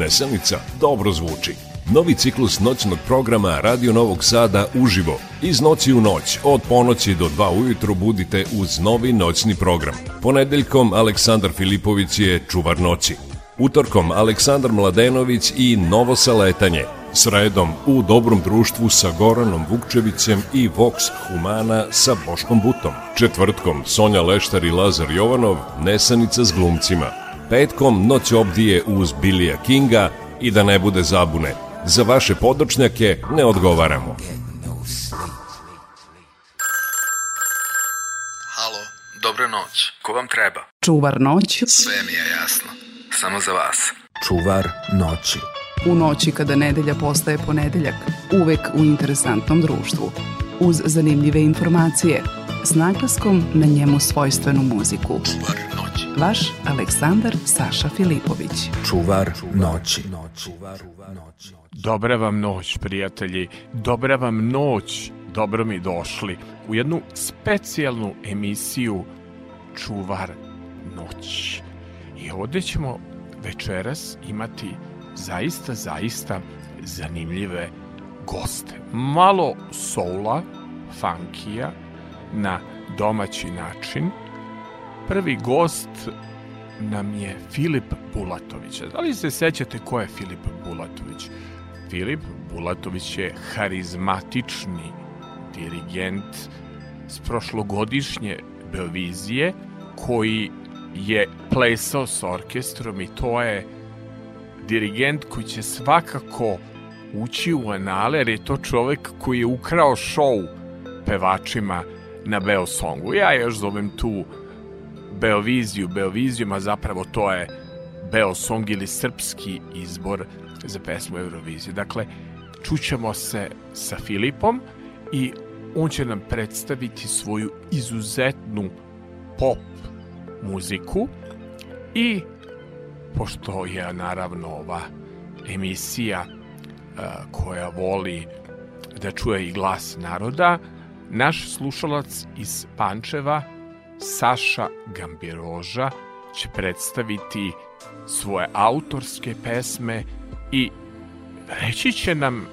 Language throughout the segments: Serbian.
Nesanica dobro zvuči. Novi ciklus noćnog programa Radio Novog Sada uživo. Iz noći u noć, od ponoći do 2 ujutru budite uz novi noćni program. Ponedeljkom Aleksandar Filipović je čuvar noći. Utorkom Aleksandar Mladenović i Novo Saletanje. Sredom u dobrom društvu sa Goranom Vukčevićem i Vox Humana sa Boškom Butom. Četvrtkom Sonja Leštar i Lazar Jovanov, Nesanica s glumcima. Petkom Noć obdije uz Bilija Kinga i da ne bude zabune. Za vaše podočnjake ne odgovaramo. Halo, dobro noć. Ko vam treba? Čuvar noć Sve mi je jasno. Samo za vas. Čuvar noći. u noći kada nedelja postaje ponedeljak, uvek u interesantnom društvu, uz zanimljive informacije, s naglaskom na njemu svojstvenu muziku. Čuvar noći. Vaš Aleksandar Saša Filipović. Čuvar noći. Čuvar noći. Dobra vam noć, prijatelji. Dobra vam noć. Dobro mi došli u jednu specijalnu emisiju Čuvar noć. I ovde ćemo večeras imati zaista, zaista zanimljive goste. Malo soula, funkija, na domaći način. Prvi gost nam je Filip Bulatović. Da li se sećate ko je Filip Bulatović? Filip Bulatović je harizmatični dirigent s prošlogodišnje Beovizije koji je plesao s orkestrom i to je dirigent koji će svakako ući u anale jer je to čovek koji je ukrao šou pevačima na Beosongu. Ja još zovem tu Beoviziju, Beovizijom, a zapravo to je Beosong ili srpski izbor za pesmu Eurovizije. Dakle, čućemo se sa Filipom i on će nam predstaviti svoju izuzetnu pop muziku i pošto je naravno ova emisija koja voli da čuje i glas naroda, naš slušalac iz Pančeva, Saša Gambiroža, će predstaviti svoje autorske pesme i reći će nam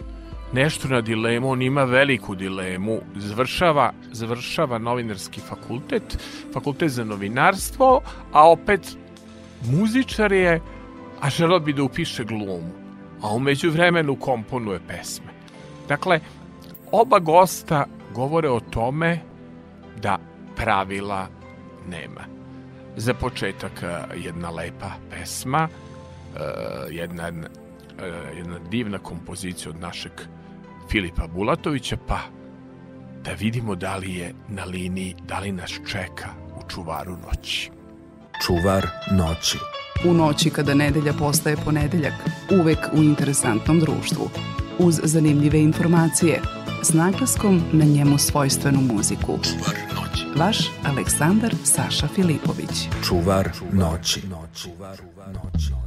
nešto na dilemu, on ima veliku dilemu, završava, završava novinarski fakultet, fakultet za novinarstvo, a opet muzičar je, a želeo bi da upiše glumu, a umeđu vremenu komponuje pesme. Dakle, oba gosta govore o tome da pravila nema. Za početak jedna lepa pesma, jedna, jedna divna kompozicija od našeg Filipa Bulatovića, pa da vidimo da li je na liniji, da li nas čeka u čuvaru noći. Čuvar noći. U noći kada nedelja postaje ponedeljak, uvek u interesantnom društvu, uz zanimljive informacije, s naglaskom na njemu svojstvenu muziku. Čuvar noći. Vaš Aleksandar Saša Filipović. Čuvar noći. Čuvar noći.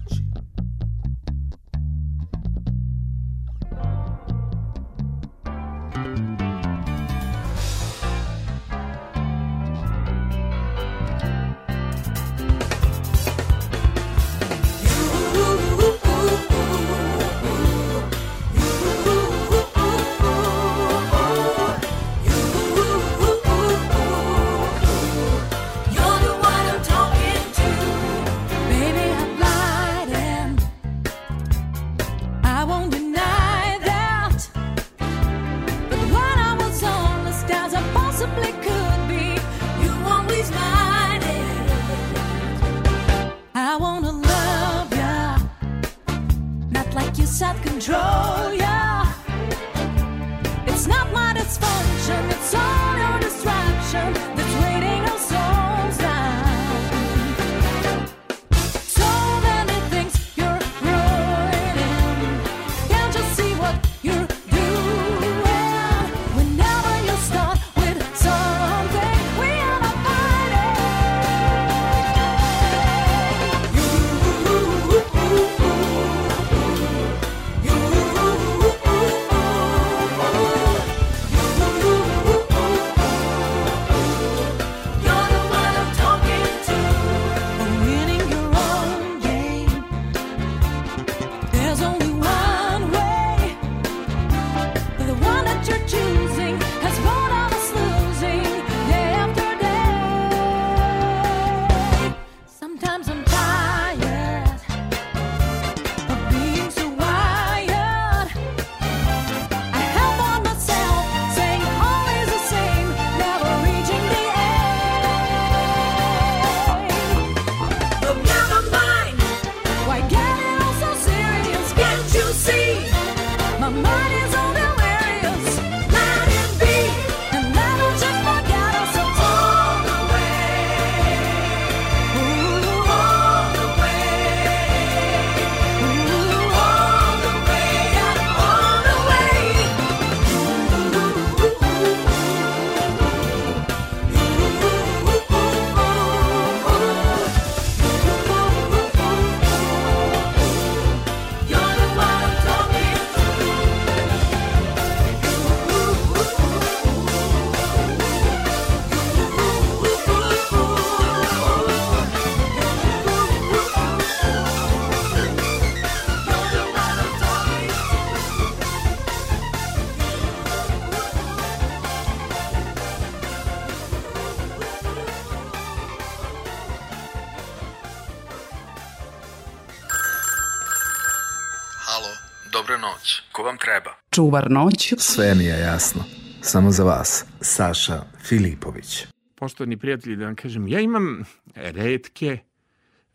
Čuvar noć Sve mi je jasno. Samo za vas. Saša Filipović. Poštovani prijatelji, da vam kažem, ja imam redke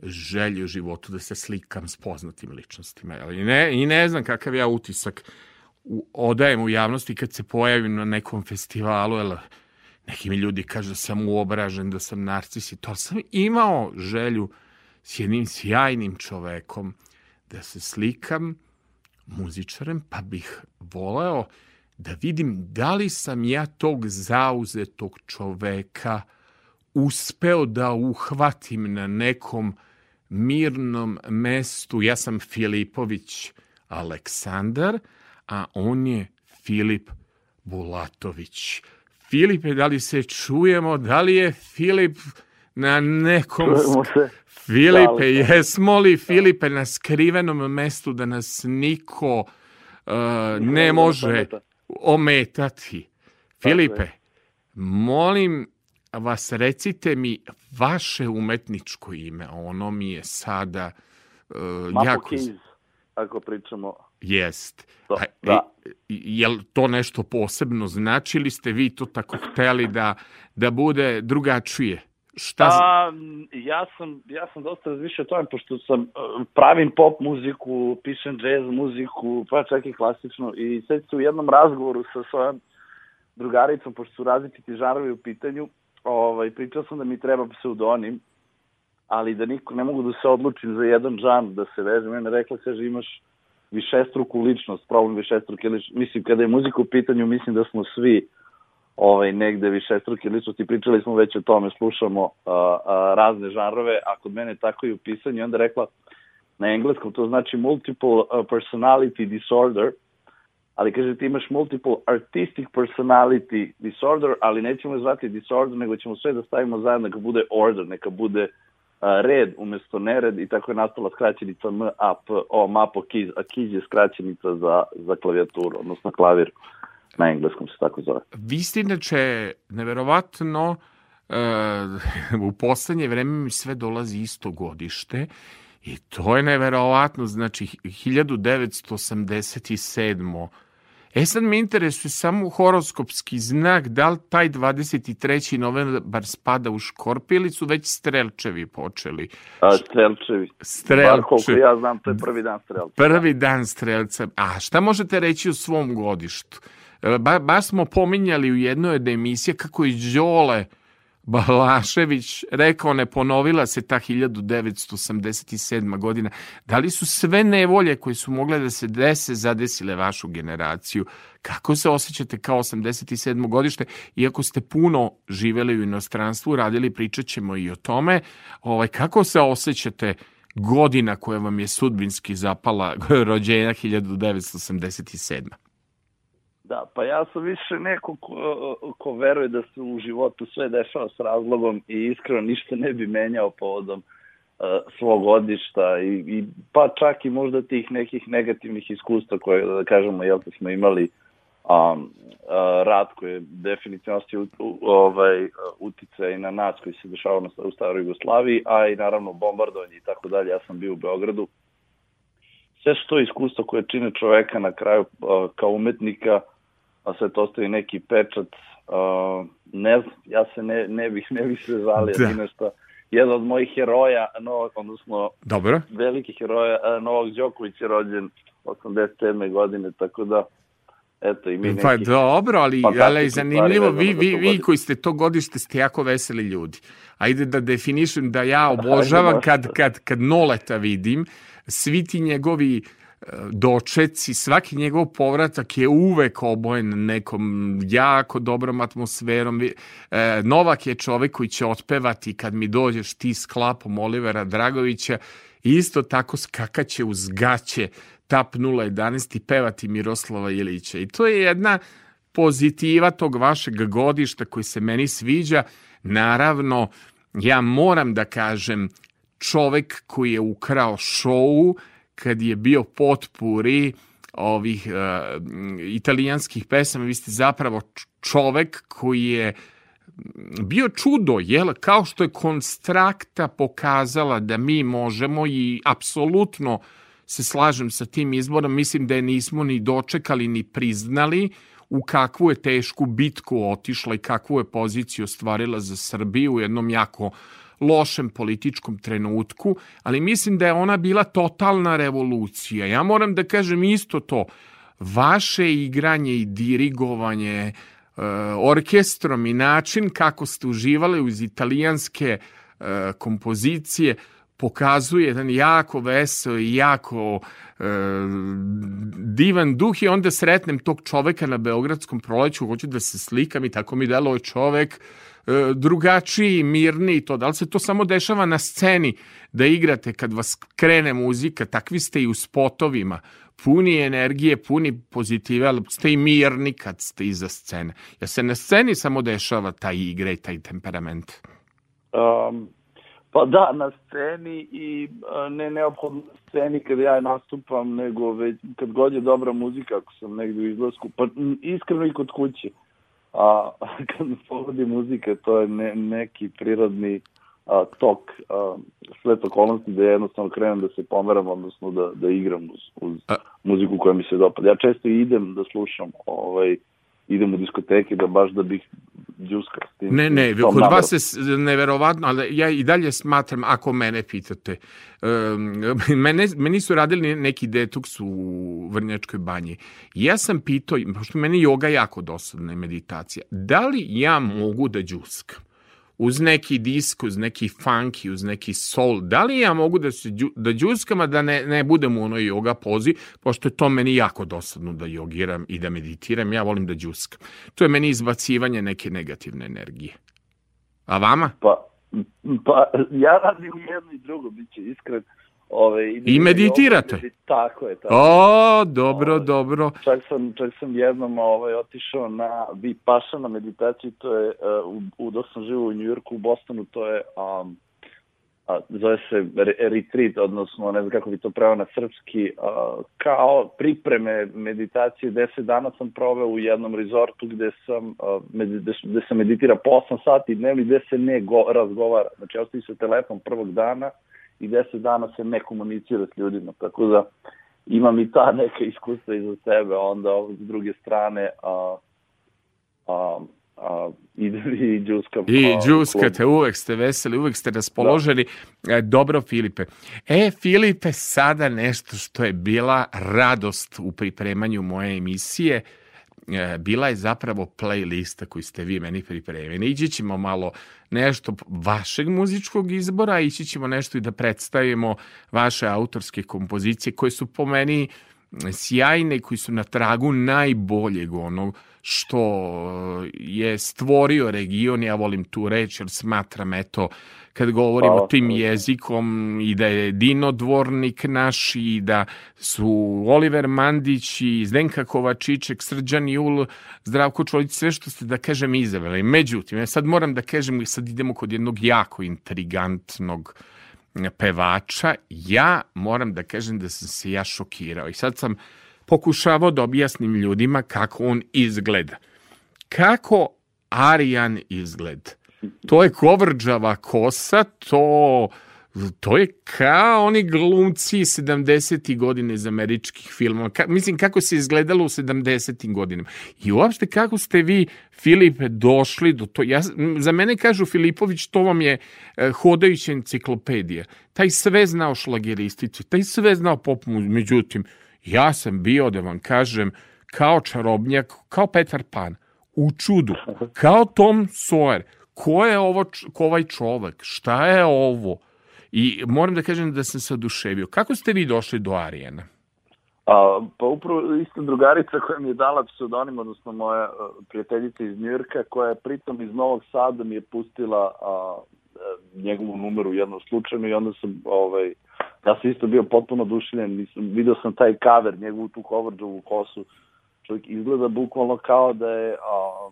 želje u životu da se slikam s poznatim ličnostima. Ali ne, I ne znam kakav ja utisak u, odajem u javnosti kad se pojavim na nekom festivalu, jer neki mi ljudi kažu da sam uobražen, da sam narcis i to, sam imao želju s jednim sjajnim čovekom da se slikam muzičarem, pa bih voleo da vidim da li sam ja tog zauzetog čoveka uspeo da uhvatim na nekom mirnom mestu. Ja sam Filipović Aleksandar, a on je Filip Bulatović. Filipe, da li se čujemo? Da li je Filip na nekom... Se. Filipe, Da, jesmo li Filipe na skrivenom mestu da nas niko uh, ne može ometa. ometati? Filipe, molim vas recite mi vaše umetničko ime, ono mi je sada uh, Mapo jako... Keys, ako pričamo. Jest. Da, A, da. Jel to nešto posebno znači ili ste vi to tako hteli da, da bude drugačije? Šta A, ja sam, ja sam dosta razmišljao o tome, pošto sam, uh, pravim pop muziku, pišem jazz muziku, pa čak i klasično. I sad u jednom razgovoru sa svojom drugaricom, pošto su različiti žanrovi u pitanju, ovaj, pričao sam da mi treba pseudonim, ali da niko ne mogu da se odlučim za jedan žanr da se vežem. Mene rekla, kaže, imaš višestruku ličnost, problem višestruke ličnosti. Mislim, kada je muzika u pitanju, mislim da smo svi ovaj, negde višestruke ličnosti. Pričali smo već o tome, slušamo a, a, razne žanrove, a kod mene tako i u pisanju. Onda rekla, na engleskom to znači multiple uh, personality disorder, ali kaže ti imaš multiple artistic personality disorder, ali nećemo zvati disorder, nego ćemo sve da stavimo zajedno, neka bude order, neka bude uh, red umesto nered i tako je nastala skraćenica M, A, P, O, MAPO, KIZ, a KIZ je skraćenica za, za klavijaturu, odnosno klavir na engleskom se tako zove. Vi ste inače neverovatno e, u poslednje vreme mi sve dolazi isto godište i to je neverovatno, znači 1987. E sad me interesuje samo horoskopski znak, da li taj 23. novembar spada u škorpiju ili su već strelčevi počeli? A, strelčevi. Bar koliko Strelčevi. ja znam, to je prvi dan strelca. Prvi dan strelca. A šta možete reći o svom godištu? Ba, baš smo pominjali u jednoj od emisija kako je Đole Balašević rekao ne ponovila se ta 1987. godina. Da li su sve nevolje koje su mogle da se dese zadesile vašu generaciju? Kako se osjećate kao 87. godište? Iako ste puno živeli u inostranstvu, radili, pričat ćemo i o tome. Ovaj, kako se osjećate godina koja vam je sudbinski zapala rođenja 1987. Da, pa ja sam više neko ko, ko veruje da se u životu sve dešava s razlogom i iskreno ništa ne bi menjao povodom uh, svog godišta i, i pa čak i možda tih nekih negativnih iskustva koje, da kažemo, jel te smo imali um, uh, rat koji je definitivno u- ovaj, uticaj na nas koji se dešavao na, u staroj Jugoslaviji, a i naravno bombardovanje i tako dalje. Ja sam bio u Beogradu. Sve su to iskustva koje čine čoveka na kraju uh, kao umetnika, a sve to ostavi neki pečat. Uh, ne znam, ja se ne, ne bih, ne bih se žalio Da. nešto. Jedan od mojih heroja, no, odnosno Dobro. velikih heroja, uh, Novak Đoković je rođen 87. godine, tako da eto i mi neki... Pa dobro, ali, ali zanimljivo, vi, vi, vi koji ste to godište ste jako veseli ljudi. Ajde da definišem da ja obožavam kad, kad, kad Noleta vidim, svi ti njegovi e, dočeci, svaki njegov povratak je uvek obojen nekom jako dobrom atmosferom. E, Novak je čovek koji će otpevati kad mi dođeš ti s klapom Olivera Dragovića i isto tako skakaće uz gaće tap 011 i pevati Miroslava Ilića. I to je jedna pozitiva tog vašeg godišta koji se meni sviđa. Naravno, ja moram da kažem, čovek koji je ukrao šou kad je bio potpuri ovih uh, italijanskih pesama, vi ste zapravo čovek koji je bio čudo, jel? Kao što je konstrakta pokazala da mi možemo i apsolutno se slažem sa tim izborom, mislim da je nismo ni dočekali ni priznali u kakvu je tešku bitku otišla i kakvu je poziciju ostvarila za Srbiju u jednom jako lošem političkom trenutku, ali mislim da je ona bila totalna revolucija. Ja moram da kažem isto to, vaše igranje i dirigovanje e, orkestrom i način kako ste uživali uz italijanske e, kompozicije pokazuje jedan jako veseo i jako e, divan duh i onda sretnem tog čoveka na Beogradskom proleću, hoću da se slikam i tako mi delo je čovek drugačiji, mirniji to. Da li se to samo dešava na sceni da igrate kad vas krene muzika, takvi ste i u spotovima, puni energije, puni pozitive, ali ste i mirni kad ste iza scene. Ja se na sceni samo dešava taj igre i taj temperament? Um, pa da, na sceni i ne neophodno na sceni kad ja nastupam, nego već kad god je dobra muzika, ako sam negde u izlasku, pa iskreno i kod kuće a kad me pogodi muzika, to je ne, neki prirodni a, tok a, svet okolnosti da jednostavno krenem da se pomeram, odnosno da, da igram uz, uz muziku koja mi se dopada. Ja često idem da slušam ovaj, idem u diskoteke da baš da bih džuska s tim. Ne, ne, kod navrat. vas je neverovatno, ali ja i dalje smatram, ako mene pitate, um, mene, meni su radili neki detoks u Vrnjačkoj banji. Ja sam pitao, pošto meni joga jako dosadna i meditacija, da li ja mogu da džuskam? Uz neki disk, uz neki funky, uz neki soul, da li ja mogu da se da džuskam, a da ne, ne budem u onoj yoga pozi, pošto je to meni jako dosadno da jogiram i da meditiram, ja volim da džuskam. To je meni izbacivanje neke negativne energije. A vama? Pa, pa ja radim jedno i drugo, bit će iskren. Ove, I meditirate? Ovaj, tako je. Tako. O, dobro, ove, dobro. Čak sam, čak sam jednom ovaj, otišao na Vipassana meditaciju, to je, uh, u, u, dok sam živo u Njujorku, u Bostonu, to je, um, a, zove se retreat, odnosno ne znam kako bi to pravo na srpski, a, kao pripreme meditacije, 10 dana sam proveo u jednom rezortu gde sam, a, med, gde, gde sam meditira po 8 sati dnevno gde se ne go, razgovara. Znači, ostavi se telefon prvog dana, i deset dana se ne komunicira s ljudima, tako da imam i ta neka iskustva iza sebe, onda s druge strane a, a, a, i, i džuskam. I džuskate, uvek ste veseli, uvek ste raspoloženi. Da. Dobro, Filipe. E, Filipe, sada nešto što je bila radost u pripremanju moje emisije, bila je zapravo playlista koju ste vi meni pripremili. Ići ćemo malo nešto vašeg muzičkog izbora, ići ćemo nešto i da predstavimo vaše autorske kompozicije koje su po meni sjajne, koji su na tragu najboljeg onog što je stvorio region, ja volim tu reč jer smatram eto kad govorimo Hvala. tim jezikom i da je Dino Dvornik naš i da su Oliver Mandić i Zdenka Kovačiček, Srđan Jul, Zdravko Čolić, sve što ste da kažem izaveli. Međutim, ja sad moram da kažem, sad idemo kod jednog jako intrigantnog pevača, ja moram da kažem da sam se ja šokirao i sad sam pokušavao da objasnim ljudima kako on izgleda. Kako Arijan izgleda? to je kovrđava kosa, to to je kao oni glumci 70. godine iz američkih filmova. Ka, mislim, kako se izgledalo u 70. godinama. I uopšte kako ste vi, Filipe, došli do to. Ja, za mene kažu Filipović, to vam je e, hodajuća enciklopedija. Taj sve znao šlageristicu, taj sve znao pop. Međutim, ja sam bio, da vam kažem, kao čarobnjak, kao Petar Pan, u čudu, kao Tom Sawyer, ko je ovo, ko ovaj čovek, šta je ovo? I moram da kažem da sam se oduševio. Kako ste vi došli do Arijena? A, pa upravo isto drugarica koja mi je dala pseudonim, odnosno moja prijateljica iz Njurka, koja je pritom iz Novog Sada mi je pustila a, njegovu numeru jednom slučajno i onda sam, ovaj, ja sam isto bio potpuno oduševljen, nisam, video sam taj cover, njegovu tu coverđovu kosu, čovjek izgleda bukvalno kao da je a,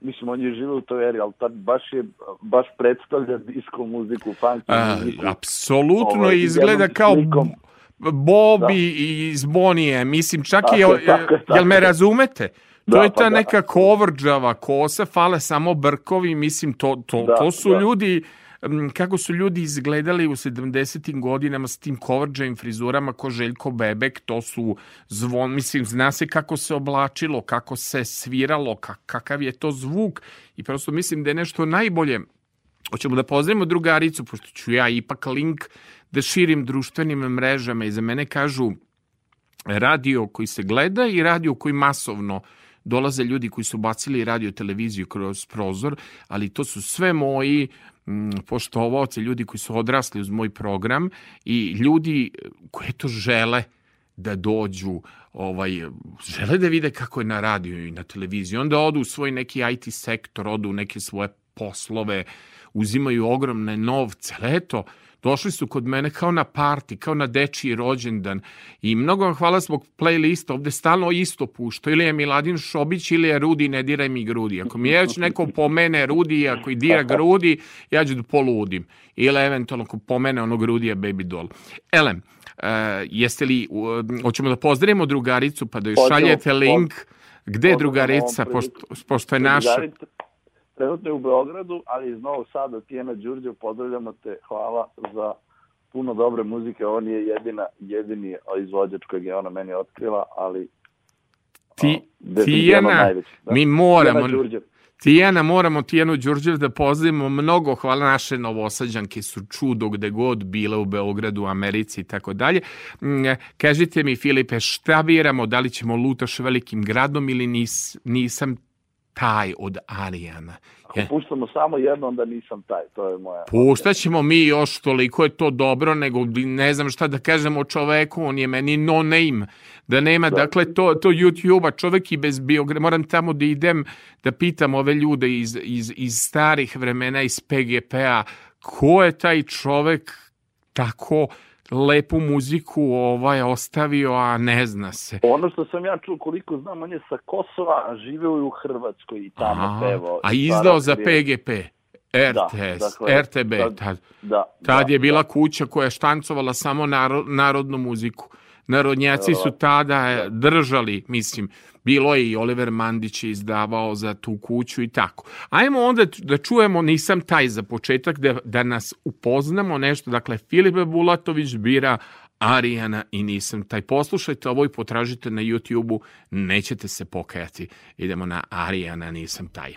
mislim, on je živio u toj eri, ali tad baš je, baš predstavlja disco muziku, funk muziku. Apsolutno ovaj, izgleda kao slikom. Bobby da. iz Bonije, mislim, čak tako, je, tako, tako, jel me razumete? To da, je ta pa neka da. kovrđava kosa, fale samo brkovi, mislim, to, to, da, to su da. ljudi kako su ljudi izgledali u 70. godinama s tim kovrđajim frizurama ko Željko Bebek, to su zvon, mislim, zna se kako se oblačilo, kako se sviralo, kakav je to zvuk i prosto mislim da je nešto najbolje Hoćemo da pozdravimo drugaricu, pošto ću ja ipak link da širim društvenim mrežama i za mene kažu radio koji se gleda i radio koji masovno dolaze ljudi koji su bacili radio televiziju kroz prozor, ali to su sve moji mm, poštovaoci, ljudi koji su odrasli uz moj program i ljudi koji to žele da dođu, ovaj, žele da vide kako je na radiju i na televiziji. Onda odu u svoj neki IT sektor, odu u neke svoje poslove, uzimaju ogromne novce, ali eto, došli su kod mene kao na parti, kao na dečiji rođendan i mnogo vam hvala zbog playlista, ovde stalno isto pušto, ili je Miladin Šobić ili je Rudi, ne diraj mi grudi. Ako mi je već neko pomene Rudi, ako i dira grudi, ja ću da poludim. Ili eventualno ako pomene onog Rudija Baby Doll. Elem, uh, jeste li, uh, hoćemo da pozdravimo drugaricu pa da joj šaljete link, gde je drugarica, pošto, pošto je naša trenutno je u Beogradu, ali iz Novog Sada, Tijena Đurđev, pozdravljamo te, hvala za puno dobre muzike, on je jedina, jedini izvođač kojeg je ona meni otkrila, ali Ti, o, Tijena, da. mi moramo, Tijena, Tijena, moramo Tijenu Đurđev da pozdravimo. Mnogo, hvala naše novosađanke su čudo gde god bile u Beogradu, Americi i tako dalje. Mm, kažite mi Filipe, šta biramo, da li ćemo lutaš velikim gradom ili nis, nisam taj od Arijana. Ako puštamo samo jedno, onda nisam taj, to je moja... Puštaćemo mi još toliko je to dobro, nego ne znam šta da kažem o čoveku, on je meni no name, da nema, da. dakle, to, to YouTube-a, čovek i bez biogra, moram tamo da idem da pitam ove ljude iz, iz, iz starih vremena, iz PGP-a, ko je taj čovek tako lepu muziku ovaj ostavio, a ne zna se. Ono što sam ja čuo, koliko znam, on je sa Kosova, a živeo je u Hrvatskoj i tamo Aha, pevao. A izdao za PGP. RTS, da, dakle, RTB, tad, da, tad da, je bila da. kuća koja je štancovala samo naro, narodnu muziku. Narodnjaci su tada držali, mislim, bilo je i Oliver Mandić je izdavao za tu kuću i tako. Ajmo onda da čujemo, nisam taj za početak, da, da nas upoznamo nešto. Dakle, Filipe Bulatović bira Arijana i nisam taj. Poslušajte ovo i potražite na YouTube-u, nećete se pokajati. Idemo na Arijana, nisam taj.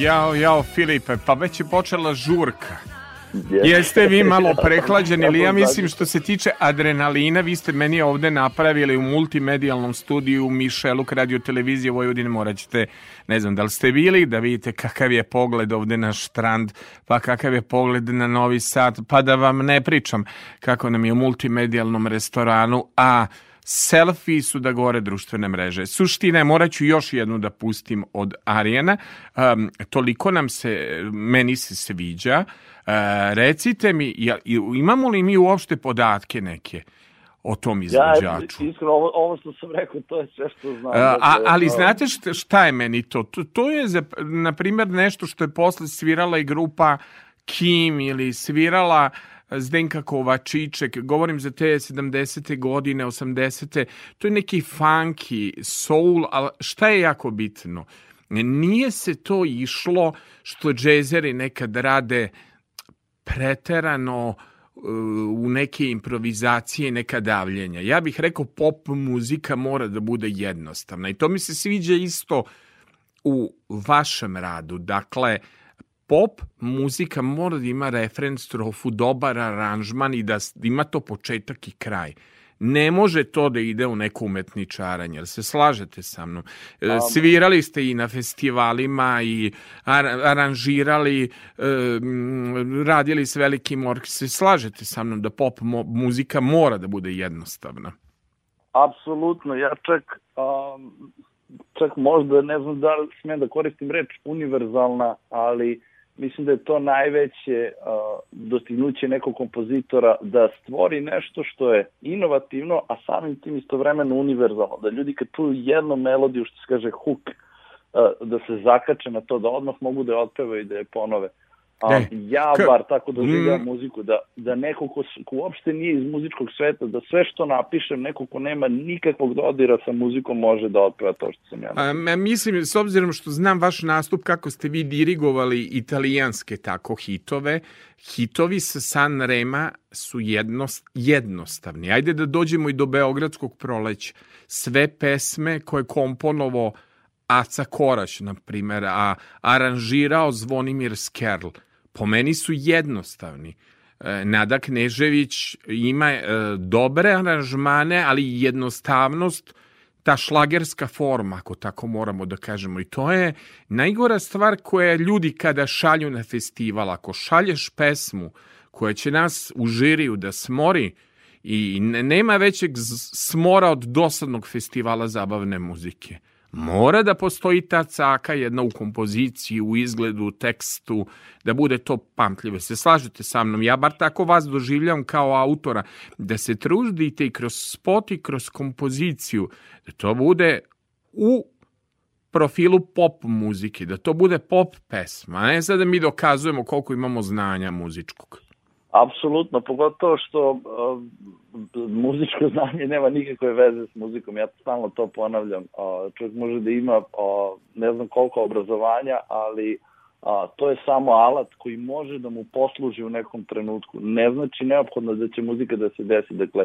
Jao, jao, Filipe, pa već je počela žurka. Jeste vi malo prehlađeni, ili ja mislim što se tiče adrenalina, vi ste meni ovde napravili u multimedijalnom studiju Mišeluk radio televizije Vojvodine, morat ćete, ne znam da li ste bili, da vidite kakav je pogled ovde na štrand, pa kakav je pogled na Novi Sad, pa da vam ne pričam kako nam je u multimedijalnom restoranu, a selfie su da gore društvene mreže. Suština je, morat ću još jednu da pustim od Arijana. Um, toliko nam se, meni se sviđa. Uh, recite mi, ja, imamo li mi uopšte podatke neke? o tom izvođaču. Ja, iskreno, ovo, ovo što sam rekao, to je sve što znam. A, a, ali znate šta, šta je meni to? To, to je, za, na primjer, nešto što je posle svirala i grupa Kim ili svirala Zdenka Kovačiček, govorim za te 70. godine, 80. To je neki funky, soul, ali šta je jako bitno? Nije se to išlo što džezeri nekad rade preterano uh, u neke improvizacije, neka davljenja. Ja bih rekao pop muzika mora da bude jednostavna i to mi se sviđa isto u vašem radu. Dakle, pop muzika mora da ima refren, strofu, dobar aranžman i da ima to početak i kraj. Ne može to da ide u neko umetničaranje, jer se slažete sa mnom. E, svirali ste i na festivalima i ar aranžirali, e, radili s velikim orkestrom. Se slažete sa mnom da pop muzika mora da bude jednostavna? Apsolutno, ja čak, um, čak možda ne znam da li smem da koristim reč univerzalna, ali mislim da je to najveće uh, dostignuće nekog kompozitora da stvori nešto što je inovativno, a samim tim istovremeno univerzalno. Da ljudi kad čuju jednu melodiju, što se kaže hook, uh, da se zakače na to, da odmah mogu da je otpevaju i da je ponove. A, ja bar tako doživljam mm. muziku, da, da neko ko, ko uopšte nije iz muzičkog sveta, da sve što napišem, neko ko nema nikakvog dodira sa muzikom može da otpeva to što sam ja. A, mislim, s obzirom što znam vaš nastup, kako ste vi dirigovali italijanske tako hitove, hitovi sa San Rema su jednost, jednostavni. Ajde da dođemo i do Beogradskog proleća. Sve pesme koje komponovo Aca Korać, na primjer, a aranžirao Zvonimir Skerl, po meni su jednostavni. E, Nada Knežević ima e, dobre aranžmane, ali jednostavnost, ta šlagerska forma, ako tako moramo da kažemo. I to je najgora stvar koja ljudi kada šalju na festival, ako šalješ pesmu koja će nas u žiriju da smori, i nema većeg smora od dosadnog festivala zabavne muzike. Mora da postoji ta caka jedna u kompoziciji, u izgledu, u tekstu, da bude to pamtljivo. Se slažete sa mnom? Ja bar tako vas doživljam kao autora, da se trudite i kroz spot i kroz kompoziciju, da to bude u profilu pop muzike, da to bude pop pesma, ne sad da mi dokazujemo koliko imamo znanja muzičkog. Apsolutno, pogotovo što uh, muzičko znanje nema nikakve veze s muzikom, ja stalno to ponavljam. Uh, čovjek može da ima uh, ne znam koliko obrazovanja, ali uh, to je samo alat koji može da mu posluži u nekom trenutku. Ne znači neophodno da će muzika da se desi. Dakle,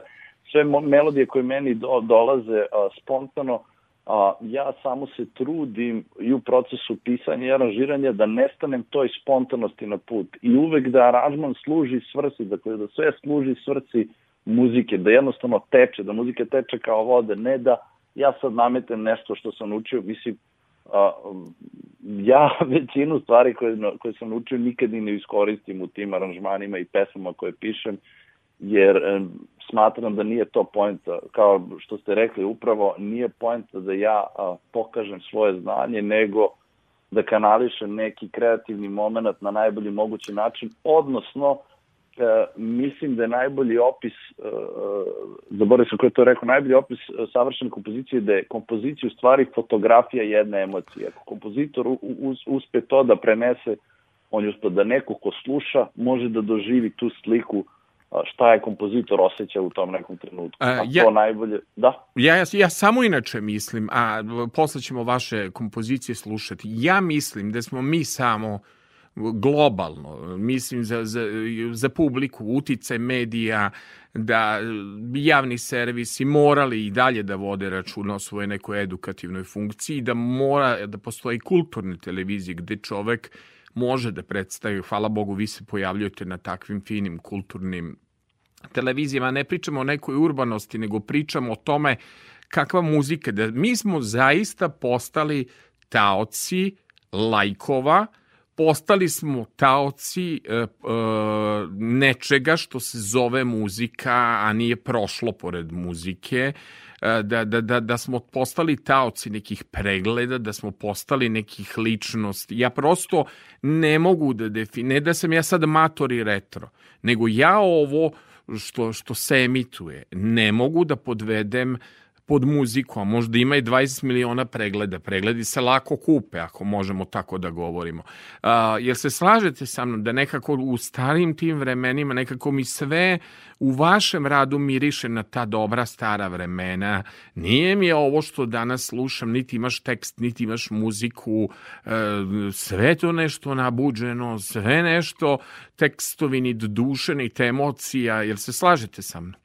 sve melodije koje meni do, dolaze uh, spontano, a, ja samo se trudim i u procesu pisanja i aranžiranja da nestanem toj spontanosti na put. I uvek da aranžman služi svrsi, dakle da sve služi svrsi muzike, da jednostavno teče, da muzika teče kao vode, ne da ja sad nametem nešto što sam učio, mislim, a, ja većinu stvari koje, koje sam učio nikad i ne iskoristim u tim aranžmanima i pesmama koje pišem, jer smatram da nije to poenta, kao što ste rekli upravo, nije poenta da ja pokažem svoje znanje, nego da kanališem neki kreativni moment na najbolji mogući način, odnosno e, mislim da je najbolji opis, e, e zaboravim sam ko je to rekao, najbolji opis e, savršene kompozicije da je kompozicija u stvari fotografija jedne emocije. Ako kompozitor us, uspe to da prenese, on je uspe da neko ko sluša može da doživi tu sliku šta je kompozitor osjeća u tom nekom trenutku. A, ja, to najbolje, da? Ja, ja, ja samo inače mislim, a posle ćemo vaše kompozicije slušati, ja mislim da smo mi samo globalno, mislim za, za, za publiku, utice medija, da javni servisi morali i dalje da vode računa o svojoj nekoj edukativnoj funkciji, da mora da postoji kulturne televizije gde čovek može da predstavi. Hvala Bogu, vi se pojavljujete na takvim finim kulturnim televizijama. Ne pričamo o nekoj urbanosti, nego pričamo o tome kakva muzika. Da mi smo zaista postali taoci lajkova, postali smo taoci e, e, nečega što se zove muzika, a nije prošlo pored muzike, e, da, da, da, da smo postali taoci nekih pregleda, da smo postali nekih ličnosti. Ja prosto ne mogu da define, ne da sam ja sad mator i retro, nego ja ovo što, što se emituje. Ne mogu da podvedem pod muziku, a možda ima i 20 miliona pregleda. Pregledi se lako kupe, ako možemo tako da govorimo. A, jer se slažete sa mnom da nekako u starim tim vremenima nekako mi sve u vašem radu miriše na ta dobra stara vremena. Nije mi ovo što danas slušam, niti imaš tekst, niti imaš muziku, e, sve to nešto nabuđeno, sve nešto tekstovi, ni duše, ni emocija. Jel se slažete sa mnom?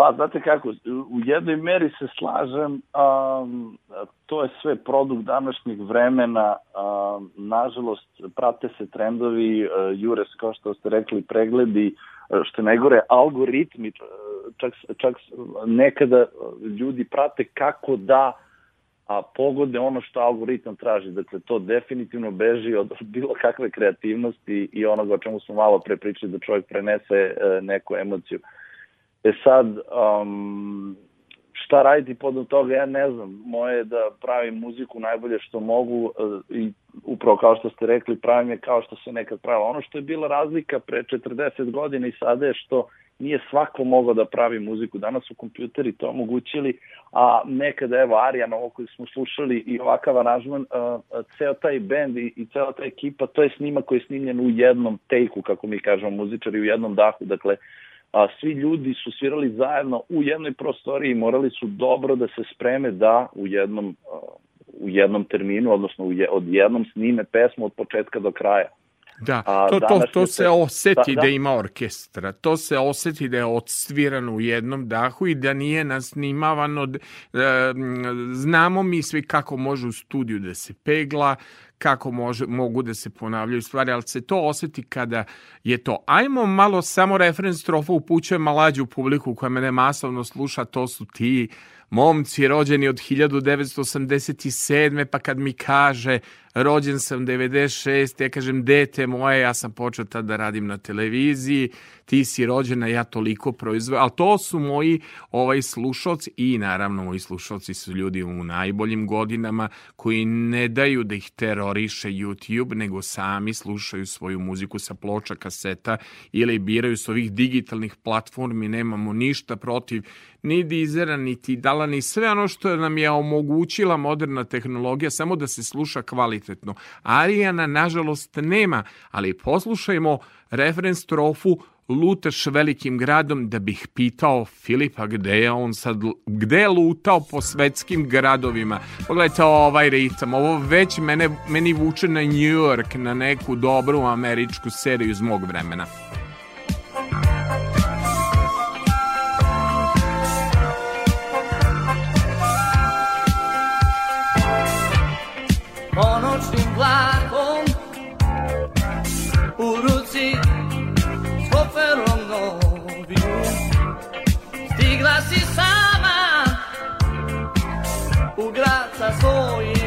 Pa, znate kako, u jednoj meri se slažem, um, to je sve produkt današnjeg vremena, um, nažalost, prate se trendovi, uh, jure, kao što ste rekli, pregledi, uh, što najgore, algoritmi, uh, čak, čak nekada ljudi prate kako da a pogode ono što algoritam traži. Dakle, to definitivno beži od bilo kakve kreativnosti i onoga o čemu smo malo pre pričali da čovjek prenese neku emociju. Uh, E sad, um, šta raditi podom toga, ja ne znam. Moje je da pravim muziku najbolje što mogu uh, i upravo kao što ste rekli, pravim je kao što se nekad pravilo. Ono što je bila razlika pre 40 godina i sada je što nije svako mogao da pravi muziku. Danas su kompjuteri to omogućili, a nekada, evo, Arijan, ovo koji smo slušali i ovakav aranžman, uh, ceo taj bend i, i cela ta ekipa, to je snima koji je snimljen u jednom tejku, kako mi kažemo muzičari, u jednom dahu. Dakle, a svi ljudi su svirali zajedno u jednoj prostoriji i morali su dobro da se spreme da u jednom, u jednom terminu, odnosno u je, od jednom snime pesmu od početka do kraja. Da, to, to, to se oseti da, da. da ima orkestra, to se oseti da je odsvirano u jednom dahu i da nije nasnimavano, znamo mi svi kako može u studiju da se pegla, kako može, mogu da se ponavljaju stvari, ali se to oseti kada je to. Ajmo malo samo referens strofa upućujem malađu publiku koja mene masovno sluša, to su ti momci rođeni od 1987. pa kad mi kaže rođen sam 96. Ja kažem, dete moje, ja sam počeo tad da radim na televiziji, ti si rođena, ja toliko proizvoju, ali to su moji ovaj slušalci i naravno moji slušalci su ljudi u najboljim godinama koji ne daju da ih teroriše YouTube, nego sami slušaju svoju muziku sa ploča, kaseta ili biraju s ovih digitalnih platformi, nemamo ništa protiv ni dizera, niti dala, ni sve ono što nam je omogućila moderna tehnologija, samo da se sluša kvalitetno. Arijana, nažalost, nema, ali poslušajmo referens strofu lutaš velikim gradom da bih pitao Filipa gde je on sad, gde je lutao po svetskim gradovima. Pogledajte ovaj ritam, ovo već mene, meni vuče na New York, na neku dobru američku seriju iz mog vremena. U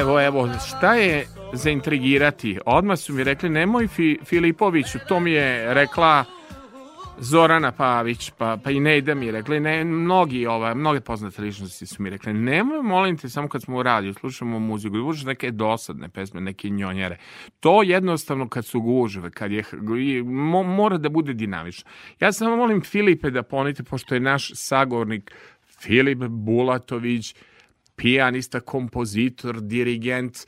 Evo, evo, šta je zaintrigirati. Odmah su mi rekli, nemoj Fi, Filipoviću, to mi je rekla Zorana Pavić, pa, pa i Nejda mi je rekla, ne, mnogi, ova, mnoge poznate ličnosti su mi rekli, nemoj, molim te, samo kad smo u radiju, slušamo muziku, slušaš neke dosadne pesme, neke njonjere. To jednostavno kad su gužve, kad je, mo, mora da bude dinamično. Ja samo molim Filipe da ponite, pošto je naš sagovornik Filip Bulatović, pijanista, kompozitor, dirigent,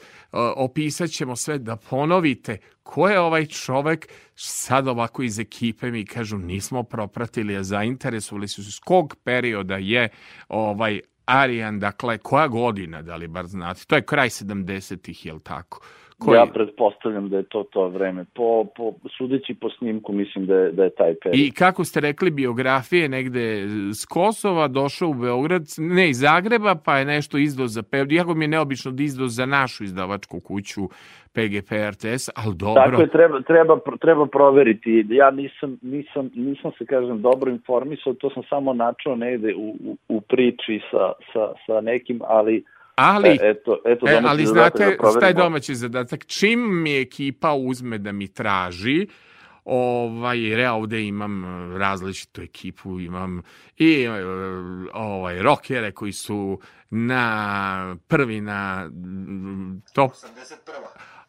opisat ćemo sve da ponovite ko je ovaj čovek, sad ovako iz ekipe mi kažu nismo propratili, a zainteresovali su s kog perioda je ovaj Arijan, dakle, koja godina, da li bar znate? To je kraj 70-ih, je li tako? Koji... Ja pretpostavljam da je to to vreme. Po, po, sudeći po snimku mislim da je, da je taj period. I kako ste rekli, biografije negde s Kosova, došao u Beograd, ne iz Zagreba, pa je nešto izdao za period. Jako mi je neobično da izdao za našu izdavačku kuću PGP RTS, ali dobro. Tako je, treba, treba, treba proveriti. Ja nisam, nisam, nisam se, kažem, dobro informisao, to sam samo načao negde u, u, u priči sa, sa, sa nekim, ali Ali, e, eto, eto e, ali znate da šta je domaći zadatak? Čim mi ekipa uzme da mi traži, ovaj, jer ja ovde imam različitu ekipu, imam i ovaj, rokere koji su na prvi na top 81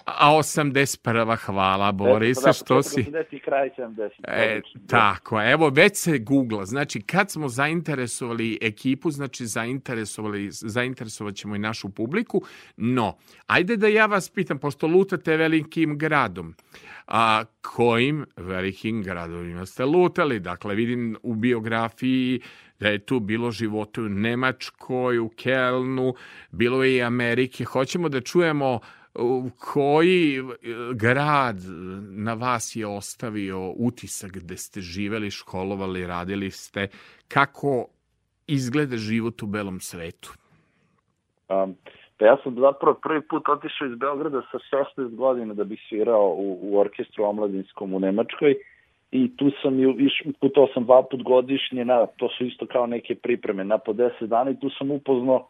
a 81. hvala Borise što si... kraj 70. E, tako, evo već se googla, znači kad smo zainteresovali ekipu, znači zainteresovali, zainteresovat ćemo i našu publiku, no, ajde da ja vas pitam, pošto lutate velikim gradom, a kojim velikim gradovima ste lutali? Dakle, vidim u biografiji da je tu bilo života u Nemačkoj, u Kelnu, bilo je i Amerike. Hoćemo da čujemo koji e, grad na vas je ostavio utisak gde ste živeli, školovali, radili ste, kako izgleda život u belom svetu? Um, pa ja sam zapravo prvi put otišao iz Beograda sa 16 godina da bih svirao u, u orkestru omladinskom u Nemačkoj i tu sam iš, putao sam dva put godišnje, na, to su isto kao neke pripreme, na po 10 dana i tu sam upoznao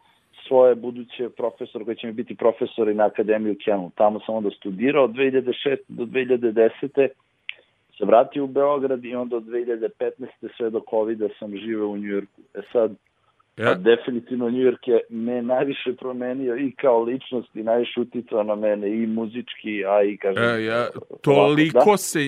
svoje buduće profesor koji će mi biti profesor i na Akademiju Kenu. Tamo sam onda studirao od 2006. do 2010. se vratio u Beograd i onda od 2015. sve do covid sam živeo u Njujorku. E sad, Ja. definitivno New York je me najviše promenio i kao ličnost i najviše uticao na mene i muzički, a i kažem... E, ja, toliko da? se uh,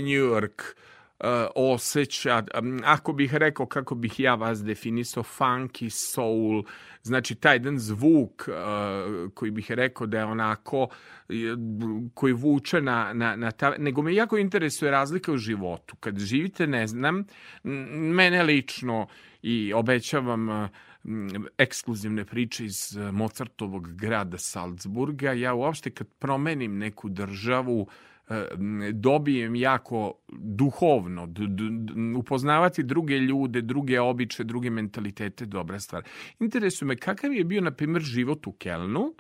osjeća, um, ako bih rekao kako bih ja vas definisao, funky, soul, znači taj jedan zvuk uh, koji bih rekao da je onako koji vuče na, na, na ta, nego me jako interesuje razlika u životu. Kad živite, ne znam, mene lično i obećavam uh, ekskluzivne priče iz Mozartovog grada Salzburga, ja uopšte kad promenim neku državu, dobijem jako duhovno, upoznavati druge ljude, druge običe, druge mentalitete, dobra stvar. Interesuje me kakav je bio, na primjer, život u Kelnu,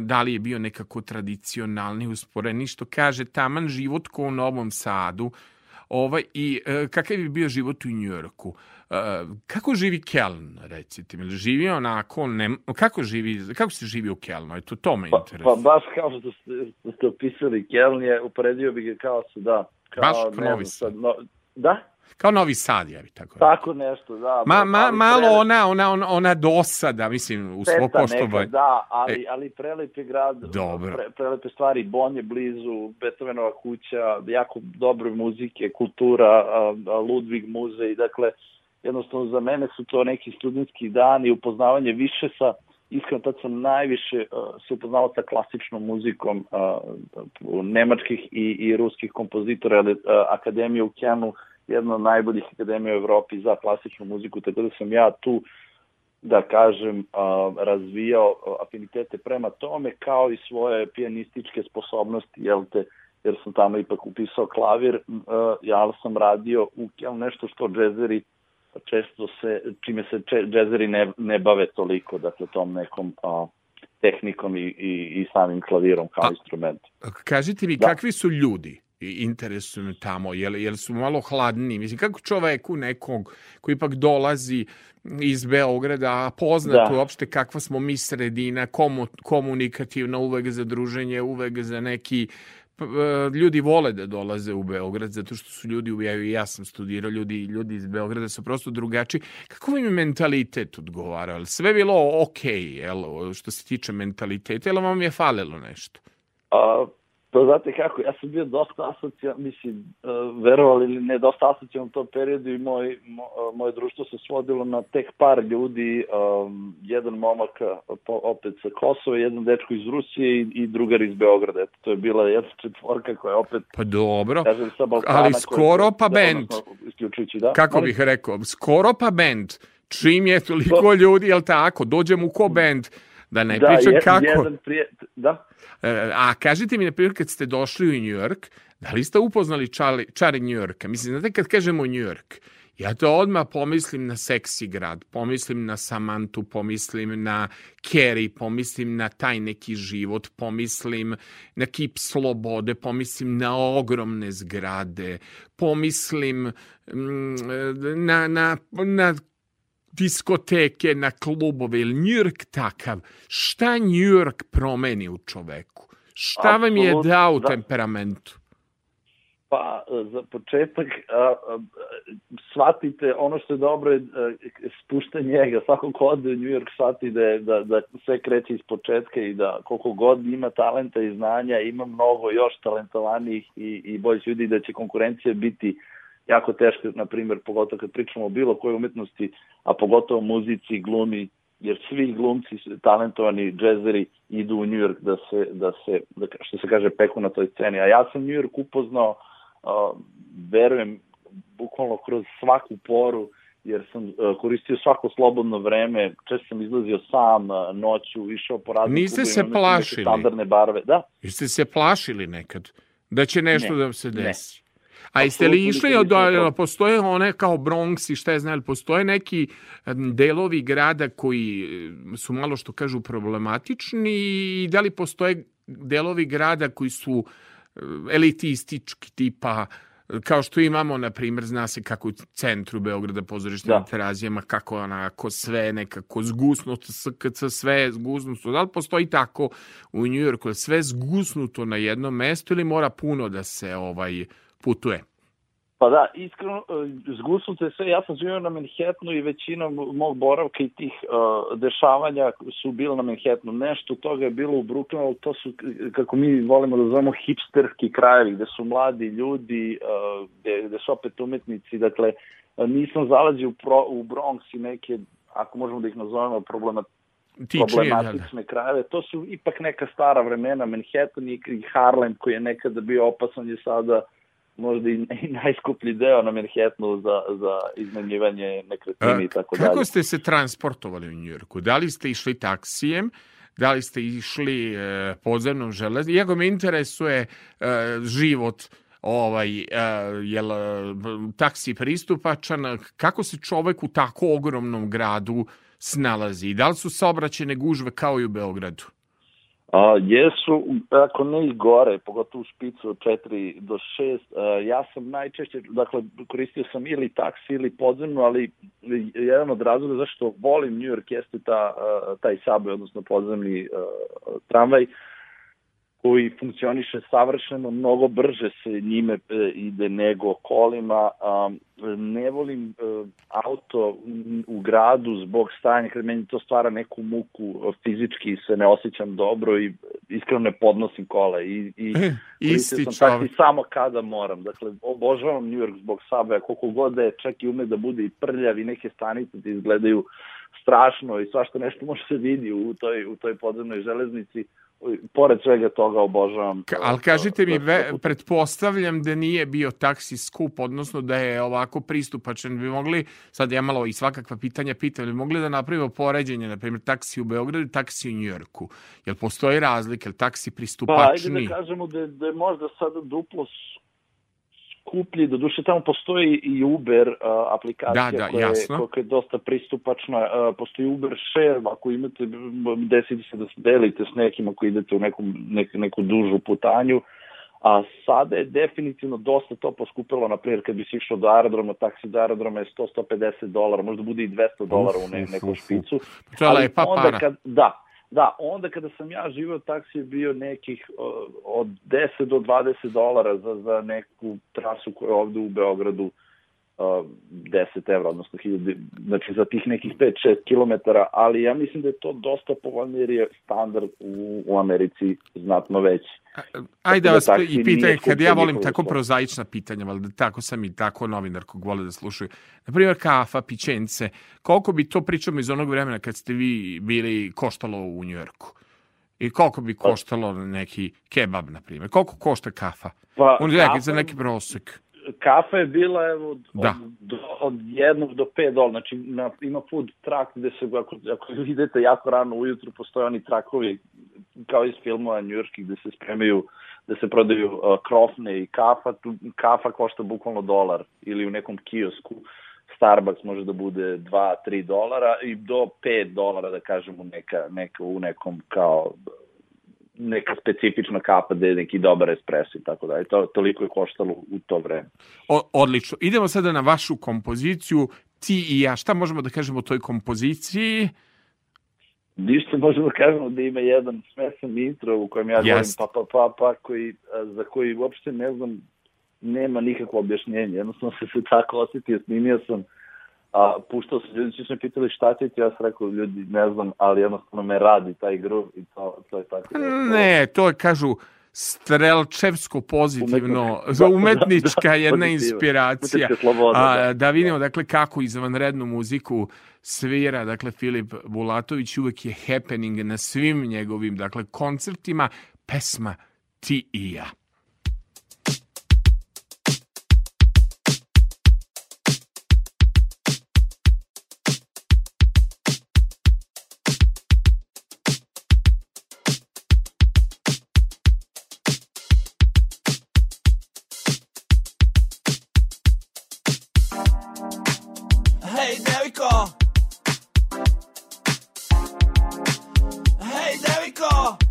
da li je bio nekako tradicionalni, usporeni, što kaže taman život ko u Novom Sadu, ovaj, i e, kakav je bio život u Njujorku. Uh, kako živi Keln, recite mi? Živi onako, ne, kako, živi, kako se živi u Kelnu? Eto, to me pa, interesuje. Pa baš kao što ste, ste opisali, Keln je, uporedio bih ga kao se, da. Kao, baš Sad. No, da? Kao Novi Sad, ja tako Tako nešto, da. Ma, ma, malo pre... ona, ona, ona, ona dosada, mislim, u svo poštovanje. Da, ali, e, ali prelep je grad, dobro. Pre, prelepe stvari, Bon je blizu, Beethovenova kuća, jako dobre muzike, kultura, Ludwig muzej, dakle, jednostavno za mene su to neki studentski dani, upoznavanje više sa, iskreno tad sam najviše uh, se upoznao sa klasičnom muzikom uh, nemačkih i, i ruskih kompozitora, ali uh, Akademija u Kjanu, jedna od najboljih akademija u Evropi za klasičnu muziku, tako da sam ja tu da kažem, razvijao afinitete prema tome, kao i svoje pijanističke sposobnosti, jel te, jer sam tamo ipak upisao klavir, ja sam radio u Kjanu nešto što džezeri često se, čime se džezeri ne, ne bave toliko, dakle tom nekom a, tehnikom i, i, i samim klavirom kao a, instrument. Kažite mi, da. kakvi su ljudi I interesuje me tamo, jel, jel su malo hladniji. Mislim, kako čoveku nekog koji ipak dolazi iz Beograda, a poznato Da. uopšte kakva smo mi sredina, komu, komunikativna, uvek za druženje, uvek za neki e, ljudi vole da dolaze u Beograd zato što su ljudi ja, ja sam studirao ljudi ljudi iz Beograda su prosto drugačiji kako vam je mentalitet odgovarao Jel sve bilo ok jel što se tiče mentaliteta ili vam je falilo nešto A, pa znate kako, ja sam bio dosta asocijan, mislim, uh, verovali ili ne, dosta asocijan u tom periodu i moj, mo, uh, moje društvo se svodilo na tek par ljudi, um, jedan momak opet sa Kosova, jedan dečko iz Rusije i, i drugar iz Beograda. Eto, to je bila jedna četvorka koja je opet, pa dobro kažem, sa Balkana. ali koja- skoro pa bend. da. kako bih rekao skoro pa bend čim je toliko ljudi jel tako dođem u ko bend da ne da, pričam je- kako Jedan prije, da, E, A kažite mi, na primjer, kad ste došli u New York, da li ste upoznali čari, čari New Yorka? Mislim, znate, kad kažemo New York, ja to odmah pomislim na seksi grad, pomislim na Samantu, pomislim na Kerry, pomislim na taj neki život, pomislim na kip slobode, pomislim na ogromne zgrade, pomislim mm, na, na, na diskoteke, na klubove, ili New York takav? Šta New York promeni u čoveku? Šta vam je dao u da. temperamentu? Pa, za početak, a, a, shvatite, ono što je dobro je a, spušta njega. Svako ko ode u New York shvati da, je, da, da sve kreće iz početka i da koliko god ima talenta i znanja, ima mnogo još talentovanijih i, i boljih ljudi da će konkurencija biti jako teška, na primjer, pogotovo kad pričamo o bilo kojoj umetnosti, a pogotovo muzici, glumi, jer svi glumci, talentovani džezeri idu u New York da se, da se da, što se kaže, peku na toj sceni. A ja sam New York upoznao, uh, verujem, bukvalno kroz svaku poru, jer sam uh, koristio svako slobodno vreme, često sam izlazio sam uh, noću, išao po raznim Niste se plašili? Standardne barve, da. Jeste se plašili nekad da će nešto Ne, da vam se ne. A jeste li išli od, postoje one kao Bronx i šta je znam, postoje neki delovi grada koji su malo što kažu problematični i da li postoje delovi grada koji su elitistički tipa kao što imamo, na primjer, zna se kako u centru Beograda pozorište Da. na terazijama, kako onako sve nekako zgusnuto, SKC, sve je zgusnuto. Da li postoji tako u je sve zgusnuto na jednom mestu ili mora puno da se ovaj putuje? Pa da, iskreno, e, zgusnuto je sve. Ja sam živio na Manhattanu i većina mog boravka i tih uh, dešavanja su bile na Manhattanu. Nešto toga je bilo u Brooklynu, ali to su, kako mi volimo da zovemo, hipsterski krajevi, gde su mladi ljudi, uh, gde, gde su opet umetnici. Dakle, nisam zalazio u, pro, u Bronx i neke, ako možemo da ih nazovemo, problemat, Tičnije, da, da. problematične krajeve. To su ipak neka stara vremena. Manhattan i Harlem koji je nekada bio opasan je sada možda i, i najskuplji deo na Manhattanu za, za iznajmljivanje nekretnine i tako dalje. Kako ste se transportovali u Njujorku? Da li ste išli taksijem? Da li ste išli e, podzemnom železnicom? Iako me interesuje e, život ovaj, e, jel e, taksi pristupačan, kako se čovek u tako ogromnom gradu snalazi? Da li su saobraćene gužve kao i u Beogradu? A, jesu, ako ne i gore, pogotovo u špicu od 4 do 6. A, ja sam najčešće, dakle, koristio sam ili taksi ili podzemnu, ali jedan od razloga zašto volim New York jeste ta, a, taj subway, odnosno podzemni a, tramvaj, koji funkcioniše savršeno, mnogo brže se njime e, ide nego kolima. Ne volim e, auto u gradu zbog stajanja, kad meni to stvara neku muku, fizički se ne osjećam dobro i iskreno ne podnosim kola. I, i Isti sam čovek. taksi samo kada moram. Dakle, obožavam New York zbog Subwaya, koliko god da je čak i ume da bude i prljav i neke stanice da izgledaju strašno i svašta nešto može se vidi u toj, u toj podzemnoj železnici. Pored svega toga obožavam. Ka, ali kažite mi, da- ve, da- pretpostavljam da nije bio taksi skup, odnosno da je ovako pristupačan. Bi mogli, sad ja malo i svakakva pitanja pitam, bi mogli da napravimo poređenje, na primjer, taksi u Beogradu i taksi u Njujorku? Jel postoji razlika, jel taksi Pa, ajde pristupačni? da kažemo da je, da je možda sada duplo skuplji, do duše tamo postoji i Uber uh, aplikacija Da, da, koja, je, jasno. koja je dosta pristupačna, uh, postoji Uber Share, ako imate, desite se da delite s nekim ako idete u neku, neku, neku dužu putanju, A sada je definitivno dosta to poskupilo, na primjer, kad bi si išao do aerodroma, taksi do aerodroma je 100-150 dolara, možda bude i 200 dolara u ne, neku špicu. To je onda para. Kad, da, da, onda kada sam ja živeo, taksi je bio nekih od 10 do 20 dolara za, za neku trasu koja je ovde u Beogradu uh, 10 evra, odnosno 1000, znači za tih nekih 5-6 km, ali ja mislim da je to dosta povoljnije jer je standard u, u Americi znatno veći. Ajde da vas taksi i nije kad ja volim tako prozaična pitanja, valjda tako sam i tako novinar kog vole da slušaju. Na primjer, kafa, pićence, koliko bi to pričamo iz onog vremena kad ste vi bili koštalo u Njujorku? I koliko bi koštalo neki kebab, na primjer? Koliko košta kafa? Pa, On je za neki prosek. Kafa je bila evo, od, Da. od, do, od jednog do pet dolara, znači na, ima food truck gde se, ako, ako idete jako rano ujutru, postoje oni trakovi kao iz filmova njujorskih gde se spremaju da se prodaju uh, krofne i kafa, tu kafa košta bukvalno dolar ili u nekom kiosku. Starbucks može da bude 2-3 dolara i do 5 dolara da kažemo neka, neka u nekom kao neka specifična kapa gde je neki dobar espresso i tako dalje. To, toliko je koštalo u to vreme. O, odlično. Idemo sada na vašu kompoziciju. Ti i ja, šta možemo da kažemo o toj kompoziciji? Ništa možemo da kažemo da ima jedan smesan intro u kojem ja govorim Jest. pa pa pa pa koji, za koji uopšte ne znam nema nikakvo objašnjenje. Jednostavno se se tako osjetio, snimio sam a puštao sam ljudi, su me pitali šta će ti, ja sam rekao ljudi ne znam, ali jednostavno me radi taj groove i to, to je tako. Ne, to je, kažu, strelčevsko pozitivno, Umetnička. Da, umetnička da, jedna inspiracija. A, da. da vidimo, dakle, kako izvanrednu muziku svira, dakle, Filip Bulatović uvek je happening na svim njegovim, dakle, koncertima, pesma Ti i ja. Hej,